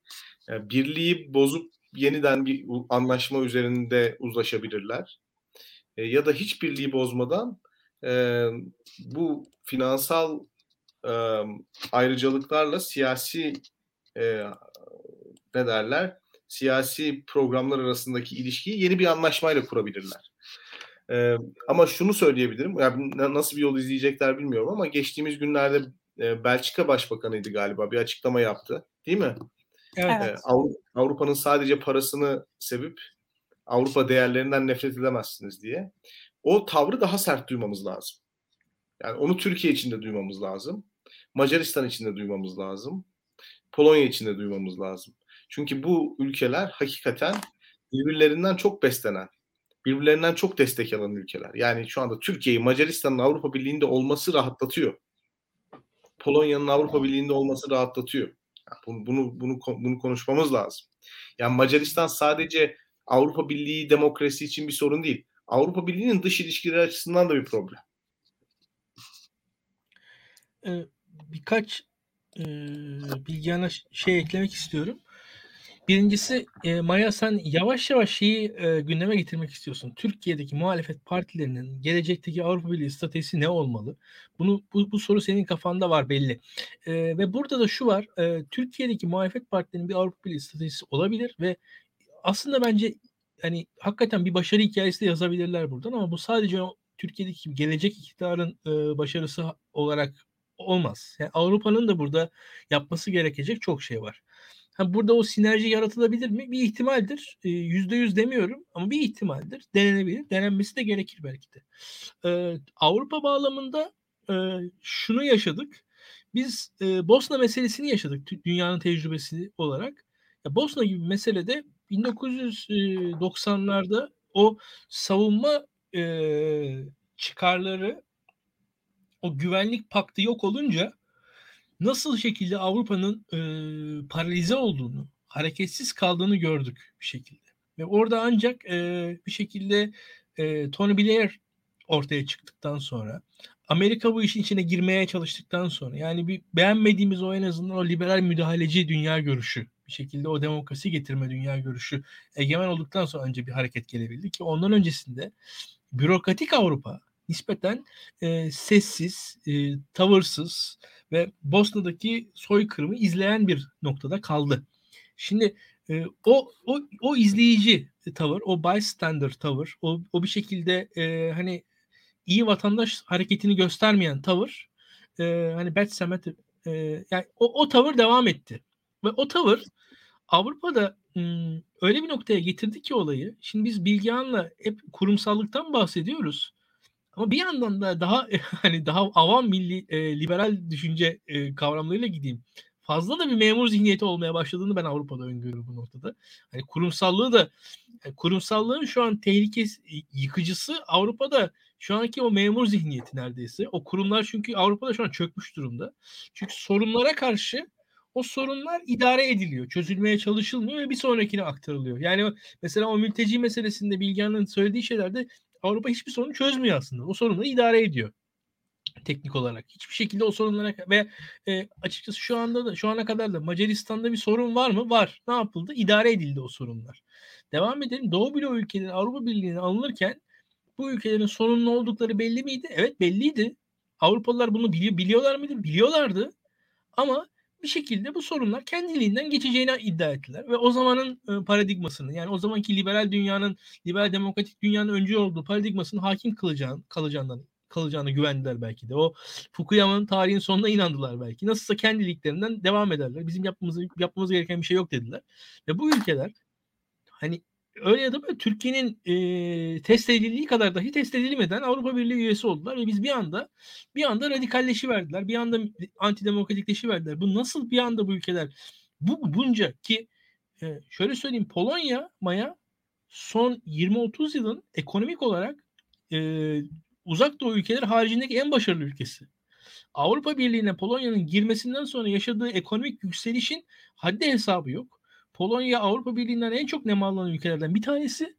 Speaker 3: Yani birliği bozup yeniden bir anlaşma üzerinde uzlaşabilirler. E, ya da hiç birliği bozmadan e, bu finansal e, ayrıcalıklarla siyasi e, ne derler siyasi programlar arasındaki ilişkiyi yeni bir anlaşmayla kurabilirler. E, ama şunu söyleyebilirim, yani nasıl bir yol izleyecekler bilmiyorum ama geçtiğimiz günlerde e, Belçika Başbakanıydı galiba bir açıklama yaptı, değil mi? Evet. E, Avrupa'nın sadece parasını sevip Avrupa değerlerinden nefret edemezsiniz diye. O tavrı daha sert duymamız lazım. Yani onu Türkiye için de duymamız lazım. Macaristan için de duymamız lazım. Polonya için de duymamız lazım. Çünkü bu ülkeler hakikaten birbirlerinden çok beslenen, birbirlerinden çok destek alan ülkeler. Yani şu anda Türkiye'yi Macaristan'ın Avrupa Birliği'nde olması rahatlatıyor. Polonya'nın Avrupa Birliği'nde olması rahatlatıyor. bunu, bunu bunu bunu konuşmamız lazım. Yani Macaristan sadece Avrupa Birliği demokrasi için bir sorun değil. Avrupa Birliği'nin dış ilişkileri açısından da bir problem.
Speaker 2: Ee, birkaç e, bilgi şey eklemek istiyorum. Birincisi e, Maya sen yavaş yavaş şeyi e, gündeme getirmek istiyorsun. Türkiye'deki muhalefet partilerinin gelecekteki Avrupa Birliği stratejisi ne olmalı? Bunu bu, bu soru senin kafanda var belli. E, ve burada da şu var. E, Türkiye'deki muhalefet partilerinin bir Avrupa Birliği stratejisi olabilir ve aslında bence hani hakikaten bir başarı hikayesi de yazabilirler buradan ama bu sadece Türkiye'deki gelecek iktidarın e, başarısı olarak olmaz. Yani Avrupa'nın da burada yapması gerekecek çok şey var. Ha, burada o sinerji yaratılabilir mi? Bir ihtimaldir. Yüzde yüz demiyorum ama bir ihtimaldir. Denenebilir. Denenmesi de gerekir belki de. Ee, Avrupa bağlamında e, şunu yaşadık. Biz e, Bosna meselesini yaşadık dünyanın tecrübesi olarak. Ya, Bosna gibi meselede 1990'larda o savunma e, çıkarları o güvenlik paktı yok olunca nasıl şekilde Avrupa'nın e, paralize olduğunu, hareketsiz kaldığını gördük bir şekilde. Ve orada ancak e, bir şekilde e, Tony Blair ortaya çıktıktan sonra Amerika bu işin içine girmeye çalıştıktan sonra yani bir beğenmediğimiz o en azından o liberal müdahaleci dünya görüşü bir şekilde o demokrasi getirme dünya görüşü egemen olduktan sonra önce bir hareket gelebildi ki ondan öncesinde bürokratik Avrupa nispeten e, sessiz, e, tavırsız ve Bosna'daki soykırımı izleyen bir noktada kaldı. Şimdi e, o o o izleyici tavır, o bystander tavır, o o bir şekilde e, hani iyi vatandaş hareketini göstermeyen tavır, e, hani Bad Samet e, yani o, o tavır devam etti. Ve o tavır Avrupa'da öyle bir noktaya getirdi ki olayı. Şimdi biz Bilgehan'la hep kurumsallıktan bahsediyoruz. Ama bir yandan da daha hani daha avam milli e, liberal düşünce e, kavramlarıyla gideyim. Fazla da bir memur zihniyeti olmaya başladığını ben Avrupa'da öngörüyorum bu noktada. Hani kurumsallığı da yani kurumsallığın şu an tehlikesi yıkıcısı Avrupa'da şu anki o memur zihniyeti neredeyse. O kurumlar çünkü Avrupa'da şu an çökmüş durumda. Çünkü sorunlara karşı o sorunlar idare ediliyor. Çözülmeye çalışılmıyor ve bir sonrakine aktarılıyor. Yani mesela o mülteci meselesinde Bilgehan'ın söylediği şeylerde Avrupa hiçbir sorunu çözmüyor aslında. O sorunları idare ediyor teknik olarak. Hiçbir şekilde o sorunlara ve e, açıkçası şu anda da şu ana kadar da Macaristan'da bir sorun var mı? Var. Ne yapıldı? İdare edildi o sorunlar. Devam edelim. Doğu bloğu ülkeleri Avrupa Birliği'ne alınırken bu ülkelerin sorunlu oldukları belli miydi? Evet belliydi. Avrupalılar bunu biliyor, biliyorlar mıydı? Biliyorlardı. Ama bir şekilde bu sorunlar kendiliğinden geçeceğini iddia ettiler. Ve o zamanın e, paradigmasını yani o zamanki liberal dünyanın, liberal demokratik dünyanın öncü olduğu paradigmasını hakim kılacağını, kalacağından kalacağını güvendiler belki de. O Fukuyama'nın tarihin sonuna inandılar belki. Nasılsa kendiliklerinden devam ederler. Bizim yapmamız, yapmamız gereken bir şey yok dediler. Ve bu ülkeler hani öyle ya da böyle Türkiye'nin e, test edildiği kadar dahi test edilmeden Avrupa Birliği üyesi oldular ve biz bir anda bir anda radikalleşi verdiler. Bir anda antidemokratikleşi verdiler. Bu nasıl bir anda bu ülkeler bu bunca ki e, şöyle söyleyeyim Polonya Maya son 20-30 yılın ekonomik olarak e, uzak doğu ülkeleri haricindeki en başarılı ülkesi. Avrupa Birliği'ne Polonya'nın girmesinden sonra yaşadığı ekonomik yükselişin haddi hesabı yok. Polonya Avrupa Birliği'nden en çok nemallanan ülkelerden bir tanesi.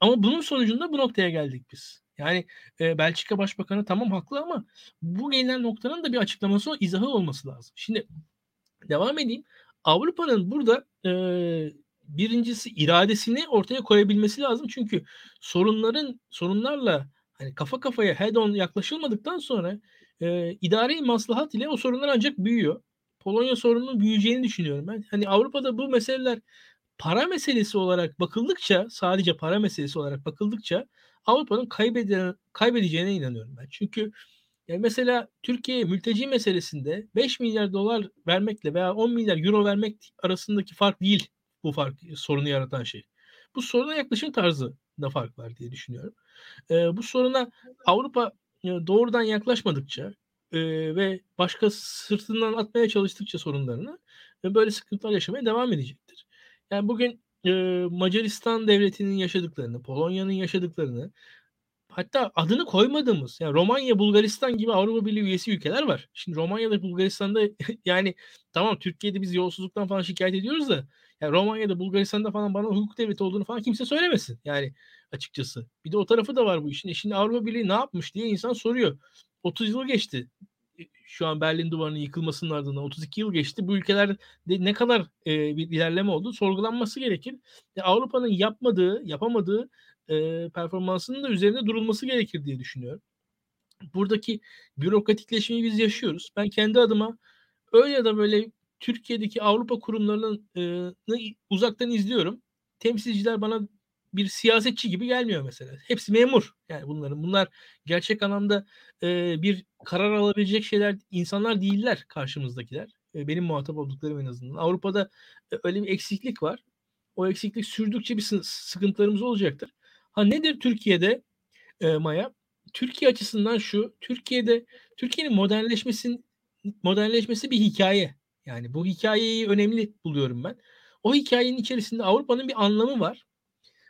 Speaker 2: Ama bunun sonucunda bu noktaya geldik biz. Yani e, Belçika Başbakanı tamam haklı ama bu gelinen noktanın da bir açıklaması, izahı olması lazım. Şimdi devam edeyim. Avrupa'nın burada e, birincisi iradesini ortaya koyabilmesi lazım. Çünkü sorunların sorunlarla hani kafa kafaya head on yaklaşılmadıktan sonra e, idari maslahat ile o sorunlar ancak büyüyor. Polonya sorununun büyüyeceğini düşünüyorum ben. Hani Avrupa'da bu meseleler para meselesi olarak bakıldıkça, sadece para meselesi olarak bakıldıkça Avrupa'nın kaybeden, kaybedeceğine inanıyorum ben. Çünkü yani mesela Türkiye mülteci meselesinde 5 milyar dolar vermekle veya 10 milyar euro vermek arasındaki fark değil bu fark sorunu yaratan şey. Bu soruna yaklaşım tarzı da fark var diye düşünüyorum. Ee, bu soruna Avrupa doğrudan yaklaşmadıkça e, ve başka sırtından atmaya çalıştıkça sorunlarını e, böyle sıkıntılar yaşamaya devam edecektir. Yani bugün e, Macaristan devletinin yaşadıklarını, Polonya'nın yaşadıklarını hatta adını koymadığımız yani Romanya, Bulgaristan gibi Avrupa Birliği üyesi ülkeler var. Şimdi Romanya'da, Bulgaristan'da yani tamam Türkiye'de biz yolsuzluktan falan şikayet ediyoruz da yani Romanya'da, Bulgaristan'da falan bana hukuk devleti olduğunu falan kimse söylemesin. Yani açıkçası. Bir de o tarafı da var bu işin. E şimdi Avrupa Birliği ne yapmış diye insan soruyor. 30 yıl geçti. E, şu an Berlin Duvarı'nın yıkılmasının ardından 32 yıl geçti. Bu ülkelerde ne kadar e, bir ilerleme oldu sorgulanması gerekir. E, Avrupa'nın yapmadığı, yapamadığı e, performansının da üzerinde durulması gerekir diye düşünüyorum. Buradaki bürokratikleşmeyi biz yaşıyoruz. Ben kendi adıma öyle ya da böyle Türkiye'deki Avrupa kurumlarını e, uzaktan izliyorum. Temsilciler bana bir siyasetçi gibi gelmiyor mesela. Hepsi memur. Yani bunların bunlar gerçek anlamda e, bir karar alabilecek şeyler insanlar değiller karşımızdakiler. E, benim muhatap olduklarım en azından. Avrupa'da e, öyle bir eksiklik var. O eksiklik sürdükçe bir sıkıntılarımız olacaktır. Ha nedir Türkiye'de e, Maya? Türkiye açısından şu. Türkiye'de Türkiye'nin modernleşmesin modernleşmesi bir hikaye. Yani bu hikayeyi önemli buluyorum ben. O hikayenin içerisinde Avrupa'nın bir anlamı var.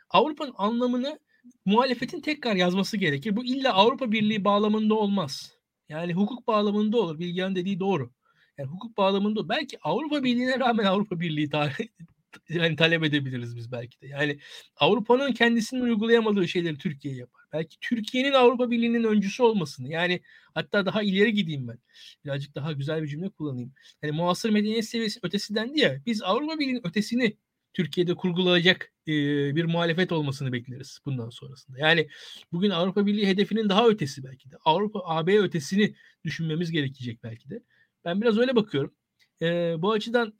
Speaker 2: Avrupa'nın anlamını muhalefetin tekrar yazması gerekir. Bu illa Avrupa Birliği bağlamında olmaz. Yani hukuk bağlamında olur. Bilgehan dediği doğru. Yani hukuk bağlamında belki Avrupa Birliği'ne rağmen Avrupa Birliği yani talep edebiliriz biz belki de. Yani Avrupa'nın kendisinin uygulayamadığı şeyleri Türkiye yapar. Belki Türkiye'nin Avrupa Birliği'nin öncüsü olmasını yani hatta daha ileri gideyim ben. Birazcık daha güzel bir cümle kullanayım. Hani muasır medeniyet seviyesi ötesi dendi ya biz Avrupa Birliği'nin ötesini Türkiye'de kurgulayacak bir muhalefet olmasını bekleriz bundan sonrasında. Yani bugün Avrupa Birliği hedefinin daha ötesi belki de. Avrupa AB ötesini düşünmemiz gerekecek belki de. Ben biraz öyle bakıyorum. Bu açıdan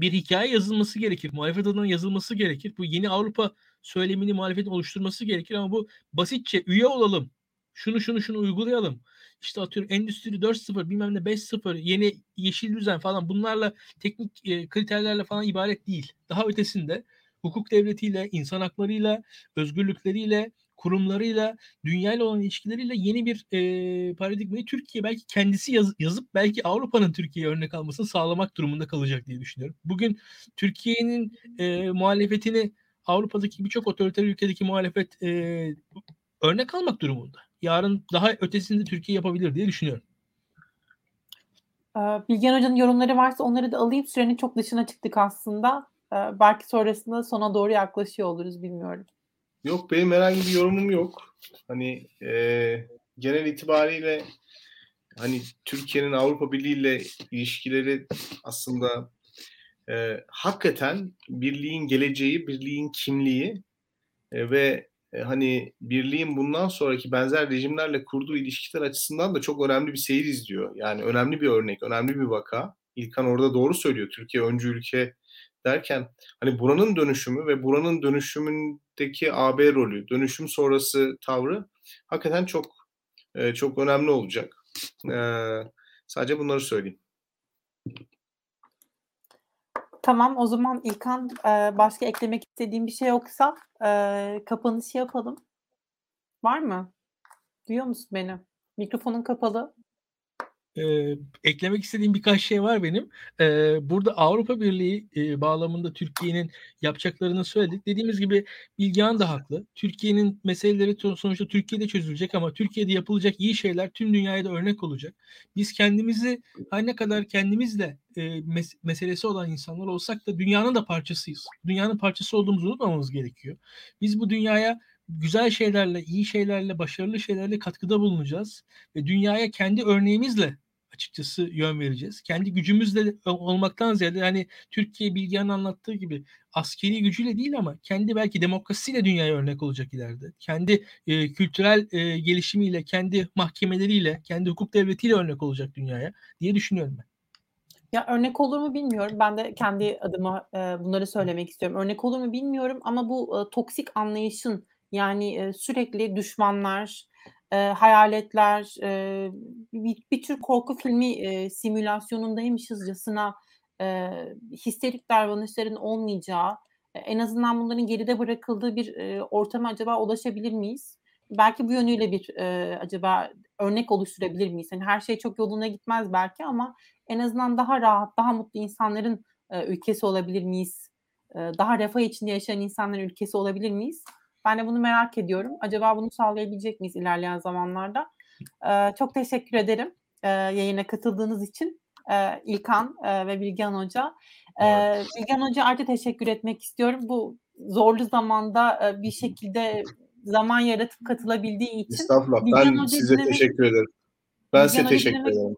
Speaker 2: bir hikaye yazılması gerekir. Muhalefet adına yazılması gerekir. Bu yeni Avrupa söylemini muhalefetin oluşturması gerekir ama bu basitçe üye olalım. Şunu şunu şunu uygulayalım. İşte atıyorum Endüstri 4.0 bilmem ne 5.0 yeni yeşil düzen falan bunlarla teknik e, kriterlerle falan ibaret değil. Daha ötesinde hukuk devletiyle, insan haklarıyla, özgürlükleriyle, kurumlarıyla, dünyayla olan ilişkileriyle yeni bir e, paradigmayı Türkiye belki kendisi yaz, yazıp belki Avrupa'nın Türkiye'ye örnek almasını sağlamak durumunda kalacak diye düşünüyorum. Bugün Türkiye'nin e, muhalefetini Avrupa'daki birçok otoriter ülkedeki muhalefet e, örnek almak durumunda. Yarın daha ötesinde Türkiye yapabilir diye düşünüyorum.
Speaker 1: Bilgen Hoca'nın yorumları varsa onları da alayım. Sürenin çok dışına çıktık aslında. Belki sonrasında sona doğru yaklaşıyor oluruz bilmiyorum.
Speaker 3: Yok benim herhangi bir yorumum yok. Hani e, genel itibariyle hani Türkiye'nin Avrupa Birliği ile ilişkileri aslında e, hakikaten birliğin geleceği, birliğin kimliği e, ve e, hani birliğin bundan sonraki benzer rejimlerle kurduğu ilişkiler açısından da çok önemli bir seyir izliyor. Yani önemli bir örnek, önemli bir vaka. İlkan orada doğru söylüyor. Türkiye öncü ülke derken hani buranın dönüşümü ve buranın dönüşümündeki AB rolü, dönüşüm sonrası tavrı hakikaten çok e, çok önemli olacak. E, sadece bunları söyleyeyim.
Speaker 1: Tamam o zaman İlkan e, başka eklemek istediğim bir şey yoksa e, kapanışı yapalım. Var mı? Duyuyor musun beni? Mikrofonun kapalı.
Speaker 2: E, eklemek istediğim birkaç şey var benim. E, burada Avrupa Birliği e, bağlamında Türkiye'nin yapacaklarını söyledik. Dediğimiz gibi Bilgehan da haklı. Türkiye'nin meseleleri sonuçta Türkiye'de çözülecek ama Türkiye'de yapılacak iyi şeyler tüm dünyaya da örnek olacak. Biz kendimizi her ne kadar kendimizle e, mes- meselesi olan insanlar olsak da dünyanın da parçasıyız. Dünyanın parçası olduğumuzu unutmamamız gerekiyor. Biz bu dünyaya güzel şeylerle, iyi şeylerle, başarılı şeylerle katkıda bulunacağız ve dünyaya kendi örneğimizle açıkçası yön vereceğiz. Kendi gücümüzle olmaktan ziyade yani Türkiye Bilgehan'ın anlattığı gibi askeri gücüyle değil ama kendi belki demokrasiyle dünyaya örnek olacak ileride. Kendi e, kültürel e, gelişimiyle, kendi mahkemeleriyle, kendi hukuk devletiyle örnek olacak dünyaya diye düşünüyorum ben.
Speaker 1: Ya örnek olur mu bilmiyorum. Ben de kendi adıma e, bunları söylemek istiyorum. Örnek olur mu bilmiyorum ama bu e, toksik anlayışın yani e, sürekli düşmanlar, e, hayaletler, e, bir, bir tür korku filmi e, simülasyonundaymışızcasına e, histerik davranışların olmayacağı, e, en azından bunların geride bırakıldığı bir e, ortama acaba ulaşabilir miyiz? Belki bu yönüyle bir e, acaba örnek oluşturabilir miyiz? Yani her şey çok yoluna gitmez belki ama en azından daha rahat, daha mutlu insanların e, ülkesi olabilir miyiz? E, daha refah içinde yaşayan insanların ülkesi olabilir miyiz? Ben de bunu merak ediyorum. Acaba bunu sağlayabilecek miyiz ilerleyen zamanlarda? Ee, çok teşekkür ederim e, yayına katıldığınız için e, İlkan e, ve Bilgehan Hoca. E, evet. Bilgehan Hoca artık teşekkür etmek istiyorum. Bu zorlu zamanda e, bir şekilde zaman yaratıp katılabildiği için.
Speaker 3: Estağfurullah. Bilgehan ben Hoca size dinlemek, teşekkür ederim. Ben Bilgehan size teşekkür ederim.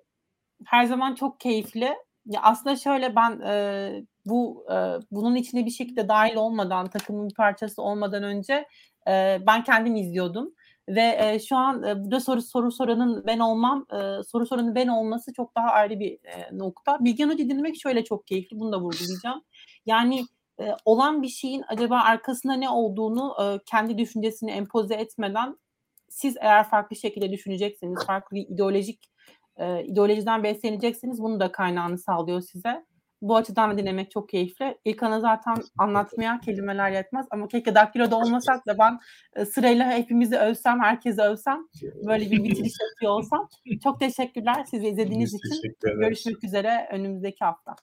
Speaker 1: Her zaman çok keyifli. Ya aslında şöyle ben e, bu e, bunun içine bir şekilde dahil olmadan takımın bir parçası olmadan önce e, ben kendim izliyordum ve e, şu an e, burada soru soru soranın ben olmam e, soru soranın ben olması çok daha ayrı bir e, nokta. Bilgen Hoca dinlemek şöyle çok keyifli bunu da vurgulayacağım. Yani e, olan bir şeyin acaba arkasında ne olduğunu e, kendi düşüncesini empoze etmeden siz eğer farklı şekilde düşünecekseniz, farklı ideolojik e, ideolojiden besleneceksiniz. Bunu da kaynağını sağlıyor size. Bu açıdan da dinlemek çok keyifli. İlkan'a zaten anlatmaya kelimeler yetmez ama keşke daktiloda olmasak da ben e, sırayla hepimizi övsem, herkesi övsem, böyle bir bitiriş yapıyor olsam. Çok teşekkürler sizi izlediğiniz Biz için. Görüşmek üzere önümüzdeki hafta.